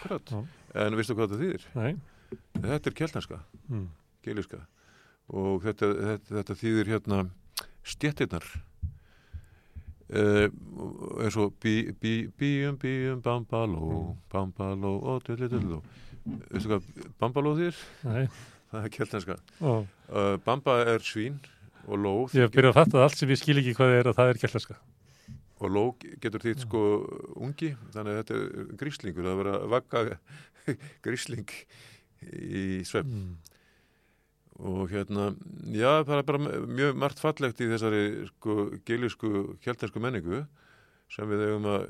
en veistu hvað þetta þýðir? Nei. Þetta er keltneska Mm. Og þetta, þetta, þetta þýðir hérna stjettirnar uh, eins og bí, bí, bíum, bíum, bambaló bambaló og dillidilló veistu hvað bambaló þýr? Nei. það er keltenska Ó, uh, bamba er svín og ló ég hef byrjað að fatta allt sem ég skil ekki hvað er að það er keltneska. og ló getur þýtt sko ungi. Þannig að þetta er gríslingur það er verið að vagga grísling í svefn Mm. Og hérna, já, það er bara mjög margt fallegt í þessari sko geilisku kjeltensku menningu sem við eigum að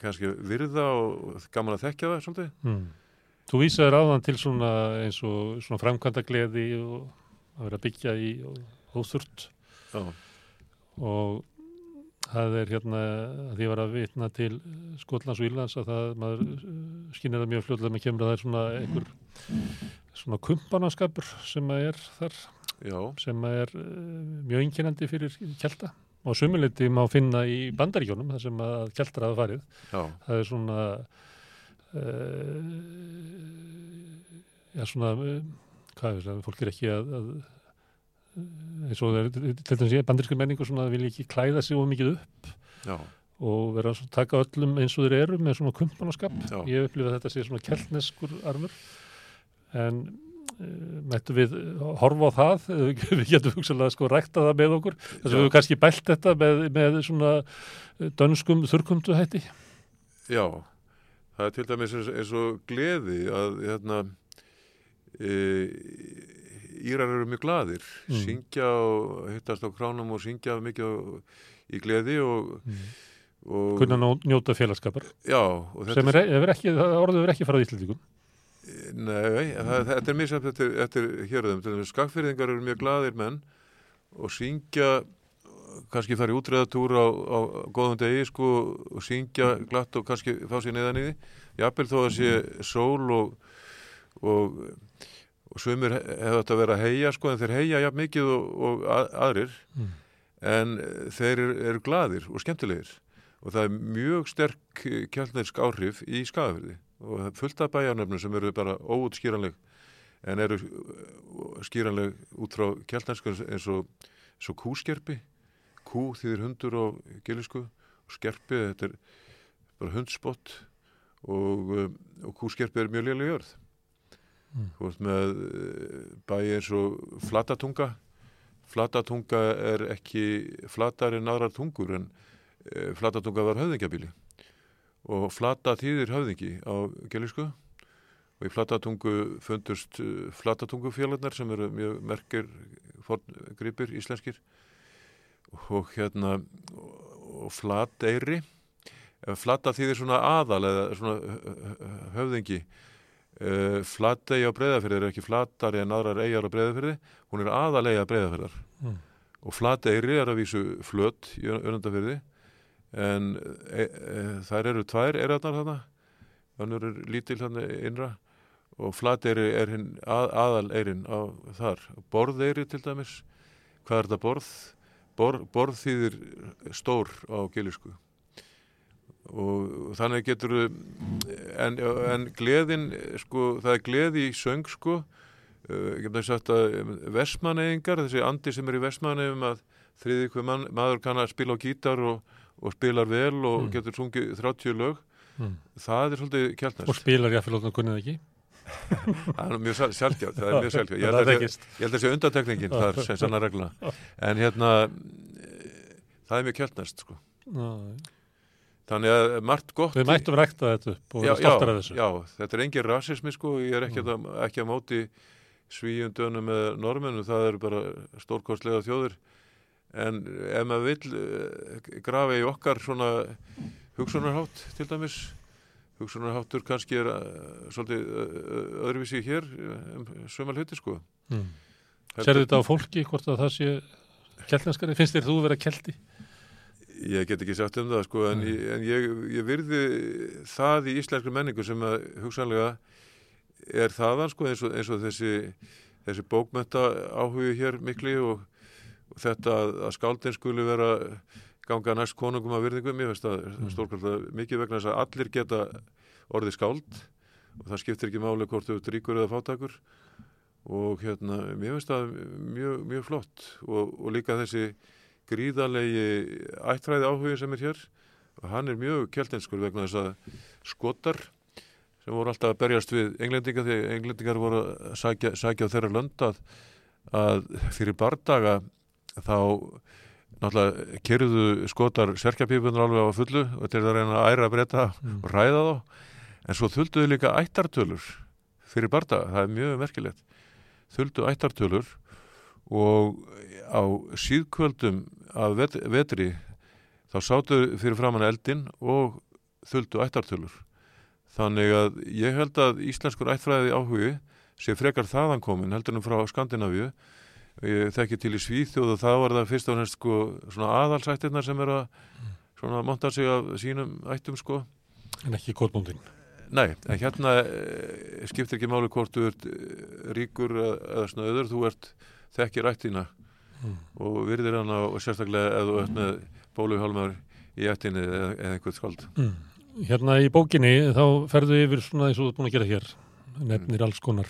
kannski virða og gaman að þekkja það svolítið. Mm. Þú vísaður áðan til svona eins og svona framkvæmda gleði og að vera að byggja í óþurft Já, og það er hérna að því að vera að vitna til Skotlands og Írlands að það maður skynir það mjög fljóðlega með kemur að það er svona einhver svona kumpanaskapur sem að er þar já, sem að er uh, mjög einkennandi fyrir kelta og sumuleiti má finna í bandaríkjónum þar sem að keltar hafa farið. Já, það er svona uh, já svona uh, hvað er það, fólk er ekki að, að eins og það er bandaríska menningu svona vilja ekki klæða sig of mikið upp já, og vera að taka öllum eins og þeir eru með svona kumpanaskap ég upplifa að þetta sé svona keltneskur armur en uh, mættu við horfa á það? Við getum hugsalega sko rækta það með okkur. Þess að við höfum kannski bælt þetta með, með svona eh, dönskum þurrkumtu hætti já. Það er til dæmis eins, og gleði að hérna e, Írar eru mjög gladir, Mm. syngja og hittast á kránum og syngja mikið á, í gleði og, og kunna njóta félagskapar já, þetta sem er, er ekki, orðið er ekki farað Íslandingum Nei, það, þetta er misjafn eftir, eftir hérðum. Skagfyrðingar eru mjög gladir menn og syngja kannski fara í útreðatúr á, á góðum degi sko og syngja glatt og kannski fá sér neðan í því jafnvel þó að sé sól og og, og svömmir hefur þetta verið að heia sko en þeir heia jafn mikið og, og að, aðrir Mm. en þeir eru, eru gladir og skemmtilegir og það er mjög sterk kjallnirsk áhrif í skafafyrði og fullt af bæjarnöfnum sem eru bara óutskýranleg en eru uh, skýranleg út frá kjallnirsk eins og, og kúskerpi. Kú þýðir hundur á gilisku og skerpi þetta er bara hundspott og, um, og kúskerpi er mjög lélega jörð. Mm. veist með uh, bæi eins og flatatunga flatatunga er ekki flatar en aðrar tungur en uh, flatatunga var höfðingjabíli og flata þýðir höfðingi á gelisku og í flatatungu fundust uh, flatatungufélagarnar sem eru mjög merkir gripir íslenskir. Og hérna og, og flateyri flata þýðir svona aðal eða svona uh, höfðingi. Flatey á breyðafyrði er ekki flatari en aðrar eigjar á breyðafyrði hún er aðalega breyðafyrðar Mm. og Flateyri er að vísu flött í önundafyrði en e, e, þær eru tvær eirarnar þarna. Önnur er lítil þarna innra. Og Flateyri er hinn að, aðal eirin á þar. Borðeyri til dæmis. Hvað er þetta borð? Bor, borð þýðir stór á gilisku og þannig getur en, en gleðin sko, það er gleði í söng sko. Ég hef sagt að versmaneyingar, þessi andi sem er í versmaneyum að þriði hver mann, maður kann að spila á gítar og, og spilar vel og Mm. getur sungið 30 lög Mm. það er svolítið Og kjáltnast spilar að fyrir lóttan kunnið ekki? það er mjög sjálfgjart það er mjög sjálfgjart ég Það held að sé- þekkist. ég held að sé undantekningin þar sem sannar regla en hérna eh, það er mjög kjáltnast sko þannig að margt gott Við mættum rækta þetta upp og stoltar af þessu. já, þetta er engin rasismi sko, ég er ekki, mm. ekki að móti svíjundunum með normennu, það eru bara stórkostlega þjóður en ef maður vill uh, grafa í okkar svona hugsunarhátt til dæmis hugsunarháttur kannski er uh, svolítið öðruvísi hér um sömal hluti sko Mm. Serðu þetta á fólki hvort að það sé keltneskari? Finnst þér þú vera kelti? Ég get ekki sagt um það sko en, ég, en ég, ég virði það í íslenskri menningu sem að hugsanlega er þaðan sko eins og, eins og þessi, þessi bókmenta áhugi hér mikli og þetta að, að skáldin skuli vera ganga næst konungum að virðingum ég veist að Mm. stórkvæmlega mikið vegna þess að allir geta orðið skáld og það skiptir ekki máli hvort þú ert ríkur eða fátakur og hérna, mér finnst það mjög, mjög flott og, og líka þessi gríðarlegi ættræði áhugin sem er hér og hann er mjög keltinskur vegna þess að skotar sem voru alltaf að berjast við englendinga því englendingar voru að sækja, sækja á þeirra lönd að, að fyrir bardaga þá náttúrulega kerðu skotar serkjapípunar alveg á fullu og til að reyna að æra breyta Mm. og ræða þá. En svo þulduðu líka ættartölur fyrir bardaga, það er mjög merkilegt. Þuldu ættartölur og á síðkvöldum af vet, vetri þá sátu fyrir framann eldin og þuldu ættartölur. Þannig að ég held að íslenskur ættfræði áhugi sé frekar þaðan komin heldur en frá Skandinavíu ég þekki til í Svíþjóð og það var það fyrst og næst sko svona aðalsættirnar sem er að svona monta sig af sínum ættum sko En ekki kótbóndin. Nei, en hérna e, skiptir ekki máli hvort þú ert eh, ríkur eða, eða snöður, þú ert þekkir ættina Mm. og virðir hana og sérstaklega ef þú ert með bóluhjálmar í ættinni eða, eða einhvern skald. Mm. Hérna í bókinni þá ferðu yfir svona eins og þú ert búin að gera hér. Nefnir alls konar.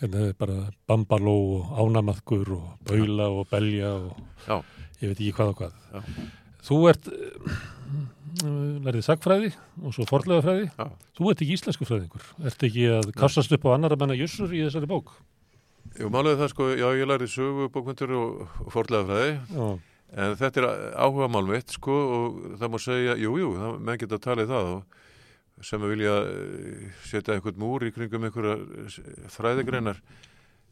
Hérna er bara bambaló og ánamaðkur og baula og belja og Já. ég veit ekki hvað og hvað. Já. Þú ert lærið sagfræði og svo forlega fræði. Já. Þú ert ekki íslensku fræðingur. Ert ekki að kastast upp á annar að menna jussur í þessari bók? Jú, málega það sko, já, ég lærið sögu, bókmyndur og, forlega fræði, en þetta er áhuga mál mitt sko og það má segja, jú, jú, menn geta í það og sem vilja eh, setja einhvern múr í kringum einhverja fræðigreinar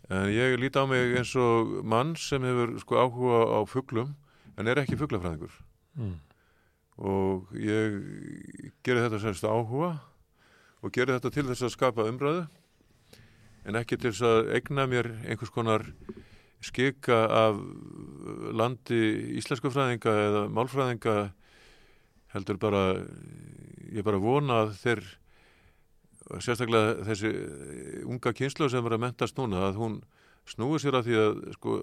en ég líti á mig eins og mann sem hefur sko áhuga á fuglum en er ekki fuglafræðingur Mm. og ég geri þetta semst áhuga og geri þetta til þess að skapa umræðu en ekki til þess að egna mér einhvers konar skika af landi íslensku fræðinga eða málfræðinga heldur bara ég bara vona að þeir sérstaklega þessi unga kynslu sem er að mentast núna að hún snúi sér að því að sko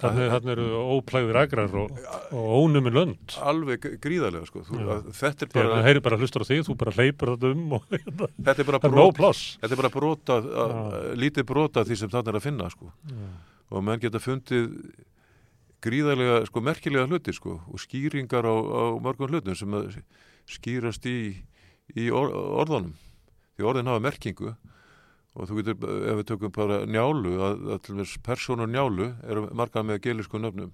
Þannig þannig eru óplægðir agrar og, og ónumi lönd. alveg gríðarlega sko þú, Já. að, þetta er Bara, það heyri bara hlustur á þig, þú bara hleypur þetta um og það þetta er bara nóg brot, pláss. þetta er bara brota að, Já. lítið brota því sem þannig er að finna sko og menn geta fundið gríðarlega sko merkilega hluti sko og skýringar á, á mörgum hlutum sem skýrast í, í or, orðunum. Því orðin hafa merkingu og þú getur, ef við tökum bara njálu að, að persónur njálu eru margar með gelisku nöfnum.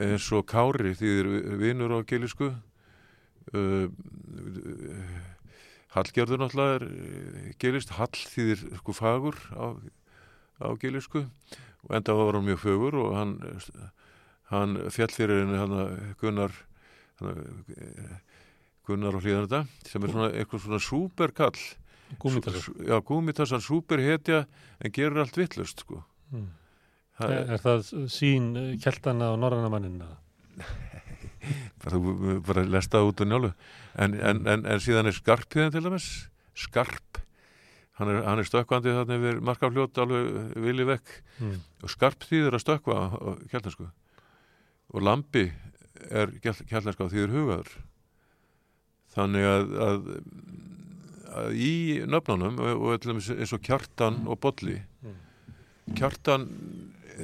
Eins og Kári þýðir vinur á gelisku uh, Hallgerður náttúrulega er gelist, Hall þýðir sko fagur á, á gelisku og enda var hann mjög fögur og hann, hann fjall fyrir henni hann Gunnar Gunnar og hlýðan þetta sem er svona eitthvað svona súperkall Gúmitasar. já, gúmitassan súperhetja en gerur allt vittlust sko. Mm. það Er, er það sín eh, keltana og norræna mannina? bara, bara lesta út á njálu en, en, en, en síðan er skarpiðin til dæmis skarp hann er, er stökkvandi þarna yfir markafljót alveg vilji vekk. Mm. og skarp þýðir að stökkva á á keltnesku og lambi er keltneska og þýðir hugaður. Þannig að, að, að í nöfnunum og, og eins og kjartan og bolli Mm. kjartan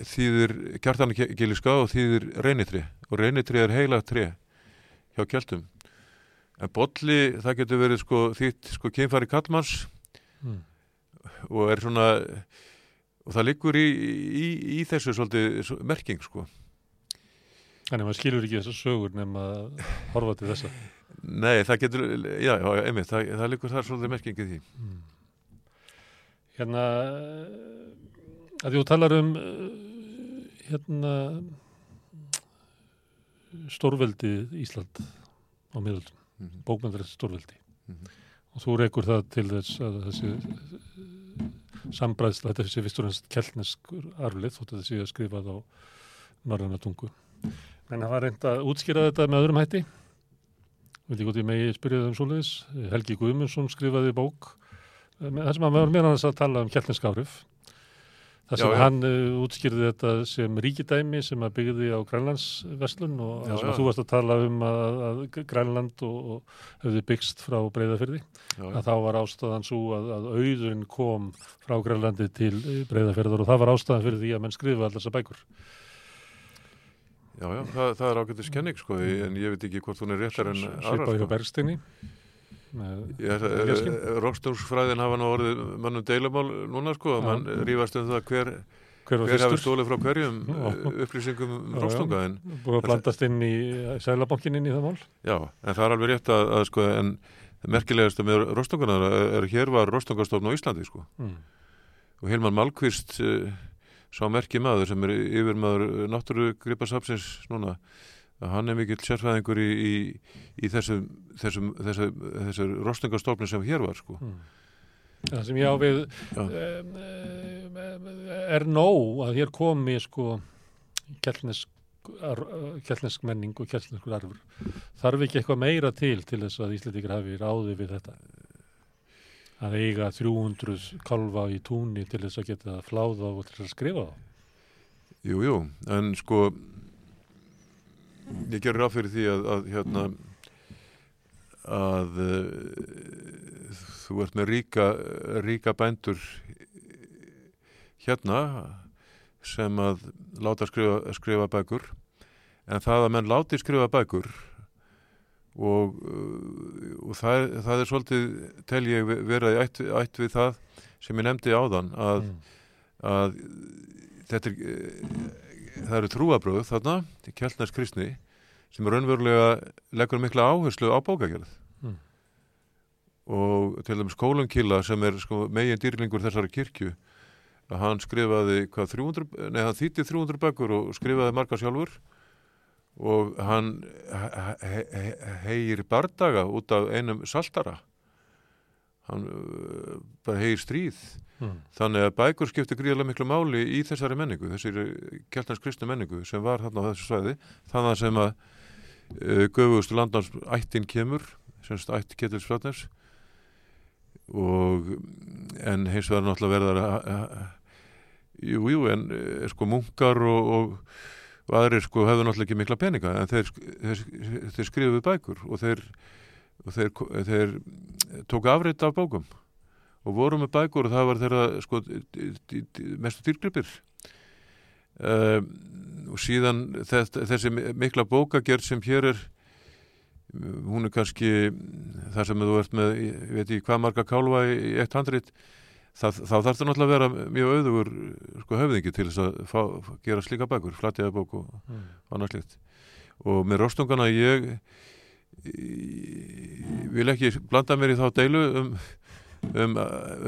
þýðir kjartan giliska og þýðir reynitri og reynitri er heila tre hjá kjartum en bolli það getur verið sko þýtt sko kynfæri kallmanns Mm. og er svona og það liggur í, í, í þessu svolítið svo- merking sko Þannig að maður skilur ekki þessar sögur nema að horfa til þessa. nei það getur, já, einmitt það, það liggur þar svolítið merking í því Mm. Hérna, að þú talar um hérna stórveldi Ísland á miðöldum, mm -hmm. bókmyndarinn stórveldi Mhm. Og þú reykur það til þess að þessi sambræðsla, þetta sé fyrst og reynst keltneskur arflið, þótt að þetta sé að skrifað á norræna tungu. En það var reynd að útskýra þetta með öðrum hætti. Vildi ég gott ég megi spyrja það um svoleiðis. Helgi Guðmundsson skrifaði bók eh, þar sem hann var meðan þess að tala um keltnesk áhrif. Það sem Já, já. hann uh, útskýrði þetta sem ríkidæmi sem að byggði á Grænlandsverslun og það sem þú varst að tala um að, að Grænland og, og hefði byggst frá breyðafyrði já, að þá var ástæðan svo að, að auðurinn kom frá Grænlandi til breyðafyrðar og það var ástæðan fyrir því að menn skrifa allar þessar bækur. já, já, það, það er ágætið skenning sko en ég veit ekki hvort hún er réttar en Svipaði hjá sko. Leskinn. Rókstúrsfræðin hafa nú orðið mannum deilumál núna sko að mann rífast um það hver, hver hver hafi stólið frá hverjum Já. uh, upplýsingum um en Búið að blandast inn í sælabankin inn í það mál? Já, en það er alveg rétt að, að sko, en merkilegast með rostungarnar er, er hér var rostungarstofn á Íslandi sko. Mm. og Hilmar Malkvist sá merki maður sem er yfir maður náttúrugripasapsins núna að hann er mikill sérfæðingur í, í, í þessum, þessum, þessum, þessum rostungarstofnum sem hér var sko. Mm. Það sem ég á við um, er nóg að hér komi sko keltnesk, ar, keltnesk menning og keltneskur arfur. Þarf ekki eitthvað meira til til þess að Íslandíkar hafi ráði við þetta? Að eiga 300 kalva í túnni til þess að geta fláða og til þess að skrifa þá? Jú, jú, en sko ég gerir ráð fyrir því að, að hérna að uh, þú ert með ríka, ríka bændur hérna sem að láta skrifa, skrifa bækur en það að menn láti skrifa bækur og, uh, og það, það er svolítið tel ég vera í ætt, ætt við það sem ég nefndi áðan að Mm. að þetta er eh, það eru trúabröð þarna kjallnars kristni sem raunverulega leggur mikla áherslu á bókagerð. Mm. og til dæmis Kólunkilla sem er sko, megin dýrlingur þessari kirkju að hann skrifaði hvað 300, nei hann þýtti 300 bækur og skrifaði marga sjálfur. Og hann he he he hegir bardaga út af einum saltara hann uh, bara hegir stríð. Mm. þannig að bækur skiptir gríðarlega miklu máli í þessari menningu, þessari keltans kristnu menningu sem var þarna á þessu svæði. Þannig sem að uh, göfugustu landans ættin kemur semst ætt Ketils Flatners. Og en hins vegar náttúrulega verðar að jú, en eh, sko munkar og, og, og aðrir sko hefðu náttúrulega ekki mikla peninga en þeir, þeir, þeir skrifuðu bækur og þeir, og þeir, þeir tóku afrið af bókum og voru með bækur og það var þeirra sko mestu dýrgripir um, og síðan þess, þessi mikla bókagerð sem hér er hún er kannski þar sem þú ert með, ég veit ekki hvað marga kálva í eitt handrit þá þarf það náttúrulega að vera mjög auðugur sko höfðingi til þess að fá, gera slíka bækur, flatjaða bók og mm. annað slikt og með rostungana ég vil ekki blanda mér í þá deilu um, um,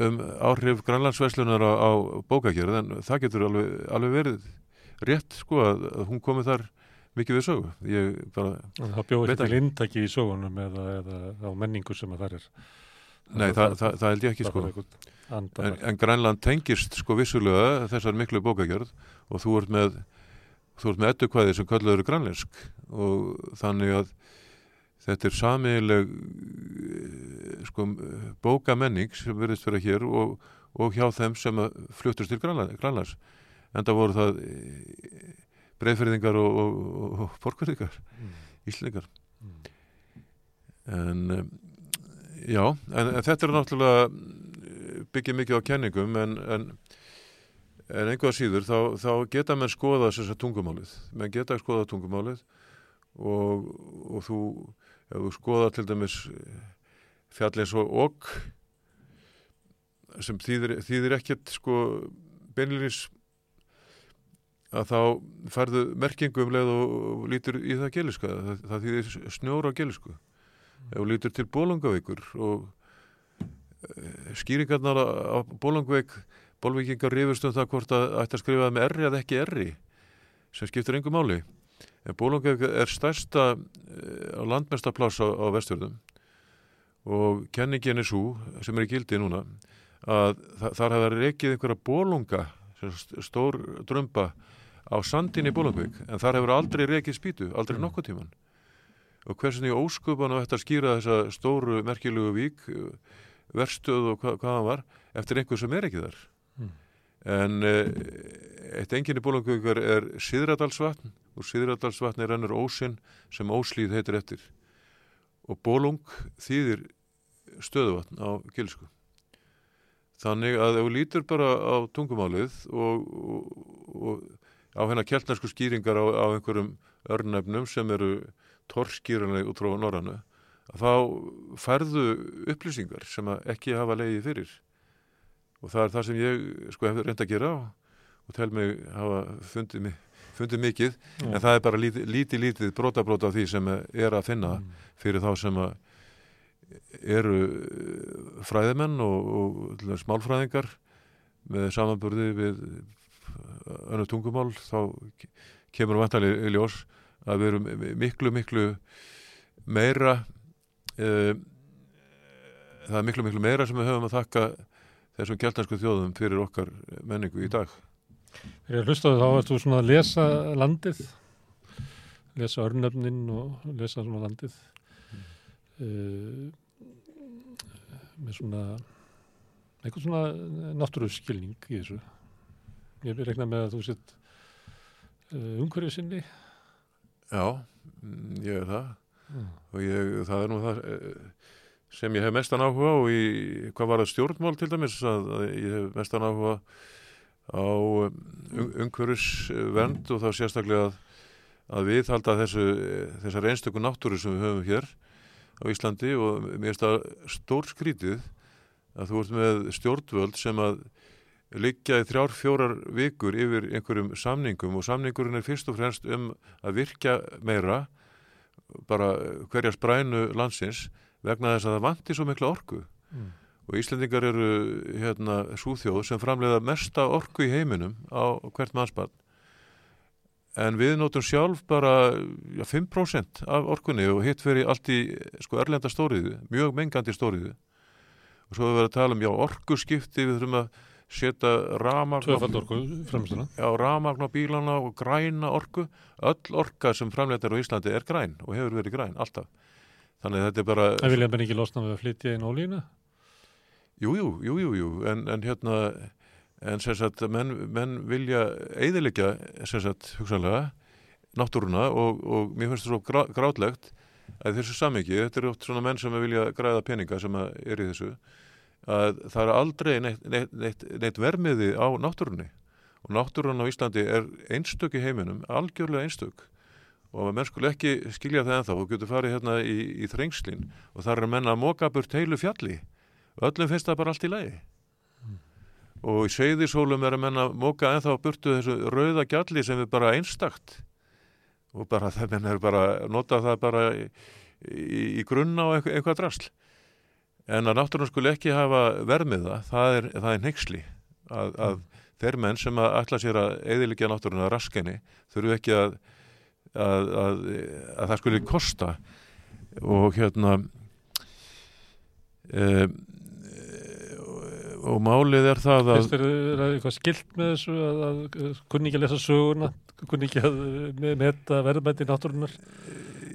um áhrif grannlandsveslunar á, á bókagerð en það getur alveg, alveg verið rétt sko að, að hún komið þar mikið við sögu. Það bjóði ekki til intaki í sögunum eða, eða á menningu sem að það er. Nei, það, það, það held ég ekki sko. en, en Grænland tengist sko vissulega þessar miklu bókagjörð og þú ert með þú ert með ettukvæði sem kallar grænlensk og þannig að þetta er samiðileg sko bókamenning sem verðist vera hér og, og hjá þeim sem fluttur til Grænlands en það voru það breyðferðingar og, og, og porkverðingar mm. íslendingar mm. en um, já, en, en þetta er náttúrulega eh, byggið mikið á kenningum en, en, en einhvað síður þá, þá geta menn skoða þess að tungumálið menn geta skoða tungumálið og, og þú ef þú skoða til dæmis fjallins og okk sem þýðir, þýðir ekkert sko beinleirins að þá færðu merkingu um leið og, lítur í það geliska það, það þýðir snjóra gelisku mm. og lítur til bólungavíkur og e, skýringarnar á bólungavík bólvíkingar rifust um það hvort að ætti að skrifa með erri eða ekki erri sem skiptir engum máli en bólungavík er stærsta e, á landmestapláss á, á vestjörðum og kenningin er svo sem er í gildi núna að þar hafa reikið einhverja bólunga stór drömba á sandin í Bólangvík en þar hefur aldrei rekið spýtu, aldrei mm. nokkuð tíman og hversin í óskupan á þetta skýra þessa stóru merkilugu vík verstöð og hva, hvað hann var eftir einhver sem er ekki þar? Mm. en e, eitt enginn í Bólangvíkar er Siðradalsvatn og Siðradalsvatn er ennur ósinn sem óslýð heitir eftir. Og Bólung þýðir stöðuvatn á gilsku þannig að ef þú lítur bara á tungumálið og, og, og á hérna keltnarsku skýringar á, á einhverjum örnefnum sem eru torskýranlega út frá norrannu að þá færðu upplýsingar sem ekki hafa leiði fyrir. Og það er það sem ég sko hef reynd að gera og tel mig hafa fundið, mig, fundið mikið mm. en það er bara lítið lítið, lítið brota brota af því sem er að finna mm. fyrir þá sem eru fræðimenn og, og smálfræðingar með samanburði við önnu tungumál þá kemur vantanlega í ljós að við erum miklu miklu meira uh, það er miklu miklu meira sem við höfum að þakka þessum gæltansku þjóðum fyrir okkar menningu í dag Þegar ég hlustaði þá ertu svona að lesa landið lesa örnöfnin og lesa svona landið uh, með svona eitthvað svona náttúruskilning í þessu Ég vil rekna með að þú sett uh, umhverju sinni. Já, mm, ég er það mm. og ég, það er nú það eh, sem ég hef mestan áhuga og í, hvað var það stjórnmál til dæmis að ég hef mestan áhuga á um, umhverjusvernd og þá sérstaklega að, að við halda þessu, þessar einstöku náttúru sem við höfum hér á Íslandi og mér finnst það stór skrítið að þú ert með stjórnvöld sem að liggja í þrjár, fjórar vikur yfir einhverjum samningum og samningurinn er fyrst og fremst um að virkja meira bara hverja sprænu landsins vegna þess að það vantir svo mikla orku mm. Og Íslendingar eru hérna súþjóð sem framleiða mesta orku í heiminum á hvert mannspann en við notum sjálf bara ja, 5% af orkunni og hitt fyrir allt í sko erlenda stóriðu, mjög mengandi stóriðu og svo er verið að tala um já, orkuskipti, við þurfum að setja ramagn á, orku já, á bílana og græna orku. Öll orka sem framleitar á Íslandi er græn og hefur verið græn, alltaf. Þannig að þetta er bara Það vilja bara ekki losna við að flytja inn ólína. Jú, jú, jú, en, en hérna, en sem sagt, menn, menn vilja eiðilegja, sem sagt, hugsanlega, náttúruna og, og mér finnst það svo grá, grátlegt að þessu samvikið, þetta eru oft svona menn sem vilja græða peninga sem að er í þessu, að það er aldrei neitt, neitt, neitt, neitt vermiði á náttúrunni. Og náttúrun á Íslandi er einstök í heiminum, algjörlega einstök. Og menn skulle ekki skilja það ennþá. Og getur farið hérna í, í þrengslin og það er menn að móka burt heilu fjalli öllum finnst það bara allt í lagi. Og í seyðisólum er að menna móka ennþá burtu þessu rauða gjalli sem er bara einstakt. Og bara það menn er bara nota það bara í, í, í grunna og eitthvað, drasl. En að náttúrulega skulle ekki hafa vermiða það er, er neyksli að, að þeir menn sem að ætla sér að eðilegja náttúrulega raskenni þurfu ekki að, að, að, að það skulle kosta. Og hérna um, og málið er það að Finnst þér er það eitthvað skilt með þessu að, að kunni ekki að lesa söguna, kunni ekki að me- meta verðmætti náttúrunar?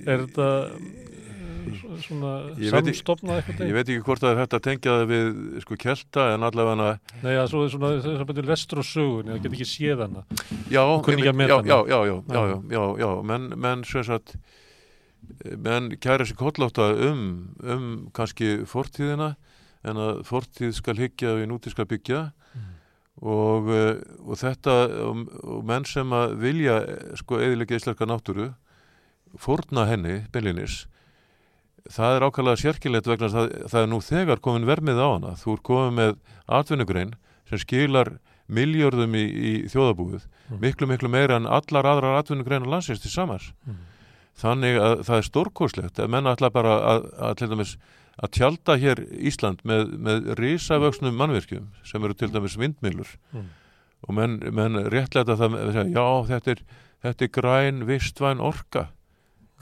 Er þetta eh, svona samstofnað eitthvað? ég veit ekki hvort það er hægt að tengja það við sko kelta en allavega Nei, að svo er svona þess að betur lestur á sögunni, það get ekki séð hana. já, að já, já, já, já, menn, sem sagt menn kæra sér kolláta um, um kannski fortíðina en að fortíð skal hyggja og í nútíð skal byggja. Og, eh, og þetta og, og menn sem að vilja sko eðilega íslenska náttúru fórna henni, beinlinis það er ákvæmlega sérkilegt vegna að það, það er nú þegar komin vermið á hana. Þú er komin með atvinnugrein sem skilar miljörðum í, í þjóðabúið, Mm. miklu miklu meira en allar aðrar atvinnugreinar landsins til samars Mm. þannig að það er stórkoslegt að menna ætla bara að, að, til dæmis að tjálta hér Ísland með, með risavöxnum mannverkjum sem eru til dæmis vindmilur Mm. og menn, menn réttlega það með að segja, já þetta er, þetta er græn vistvæn orka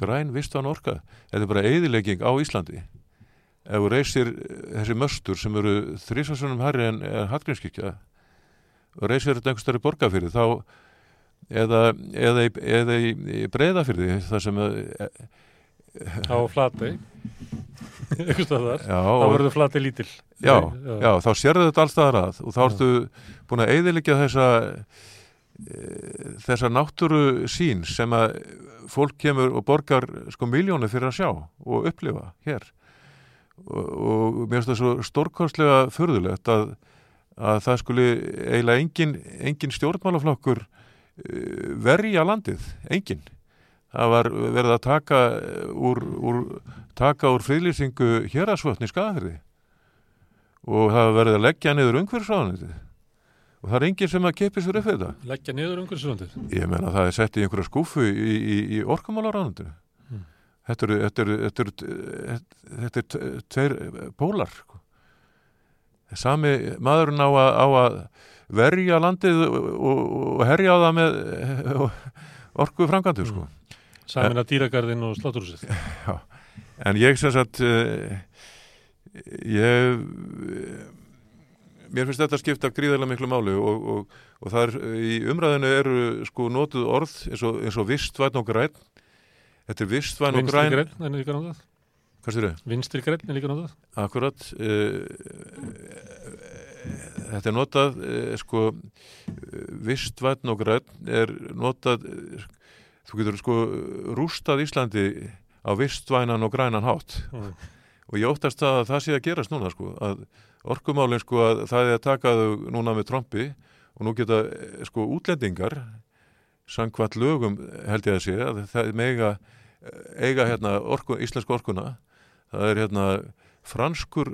græn vistvæn orka. Þetta er bara eðilegging á Íslandi. Ef þú reysir þessi möstur sem eru þrísasunum herri en, Hallgrímskirkja og reysir þetta einhvers stærri borgarfyrði þá eða, eða, í- eða í, breyðafyrði það sem að, Á já, Þá verður flatei lítil. já, Nei, já, þá sérðu þetta allstaðar að. Og þá ertu búin að eyðileggja þessa e, þessa náttúru sín sem að fólk kemur og borgar sko miljónu fyrir að sjá og upplifa hér. Og, og mér finnst það svo stórkostlega förðulegt að, að það skuli eiginlega engin, engin stjórnmálaflokkur e, verja landið, engin það var verið að taka úr, úr, taka úr friðlýsingu hérasvötni skafirði og það var verið að leggja niður umhverfisráðanitið og það er enginn sem að kepi sér upp við þetta Leggja niður umhverfisvöndið. ég menna það er sett í einhverja skúfu í, í, í orkumálaráðanitinu Mm. þetta eru þetta eru, þetta eru, tveir pólar sko. sami maðurinn á að, á að verja landið og, og, herja á það með orku framkvæmdu sko. Samina dýragarðin og sláturhúsið. En ég sem sagt uh, ég mér finnst þetta skipta gríðarlega miklu máli og, og, og það er í umræðinu eru sko notuð orð eins og, eins og vistvæn og græn þetta er vistvæn og Vinstri græn græn er líka notað. hvað styrir Vinstri græn er líka notað. Akkurat uh, þetta er notað sko vistvæn og græn er notað þú getur sko rústað Íslandi á vistvænan og grænan hátt. Mm. og ég óttast að það sé að gerast núna sko, að orkumálinn sko að það er að taka þau núna með trompi og nú geta eh, sko útlendingar samkvæmt lögum held ég að sé að það mega eiga hérna orku, íslensku orkuna. Það er hérna franskur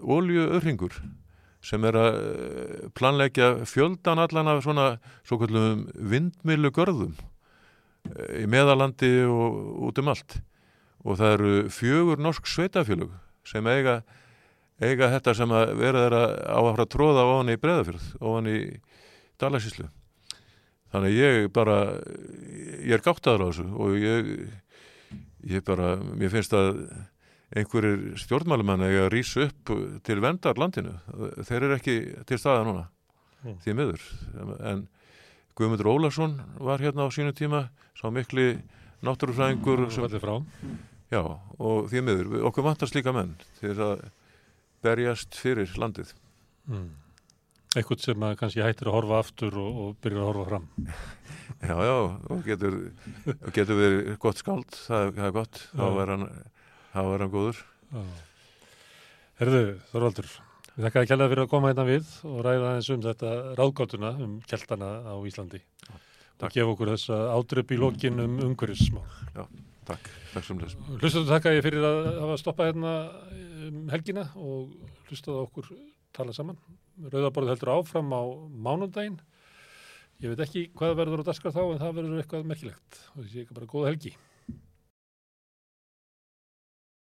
óljuöðringur sem er að eh, planleggja fjöldan allan af svona svo kallum vindmilu görðum í meðalandi og út um allt og það eru fjögur norsk sveitafjölug sem eiga, eiga þetta sem að vera þeirra á að fara að tróða ofan í breðafjörð, ofan í Dalasíslu. Þannig ég bara, ég er gáttaður á þessu og ég, ég bara, mér finnst að einhverjir stjórnmálumenn eiga að rýsa upp til vendar landinu. Þeir eru ekki til staða núna, því miður. En Guðmundur Ólason var hérna á sínu tíma, sá mikli náttúrufræðingur sem fallið frá. Já, og því miður, okkur vantar slíka menn til þess að berjast fyrir landið. Mm. Eitthvað sem að kannski hættir að horfa aftur og, og byrjar að horfa fram. Já, já, og getur, og getur verið gott skald, það, það er gott, þá er hann, þá er hann góður. Já. Herðu, Þorvaldur, við þakka að kjalla fyrir að koma hérna við og ræða aðeins um þetta ráðgátuna um kjeltana á Íslandi og takk. gefa okkur þessa ádröp í lokin um umhverfismál. Takk, takk sem þess. Hlustaðu þakka ég fyrir að hafa stoppað hérna um helgina og hlustaðu okkur tala saman. Rauðaborðið heldur áfram á mánundaginn. Ég veit ekki hvað verður á daskar þá en það verður eitthvað merkilegt og þessi ekki bara góða helgi.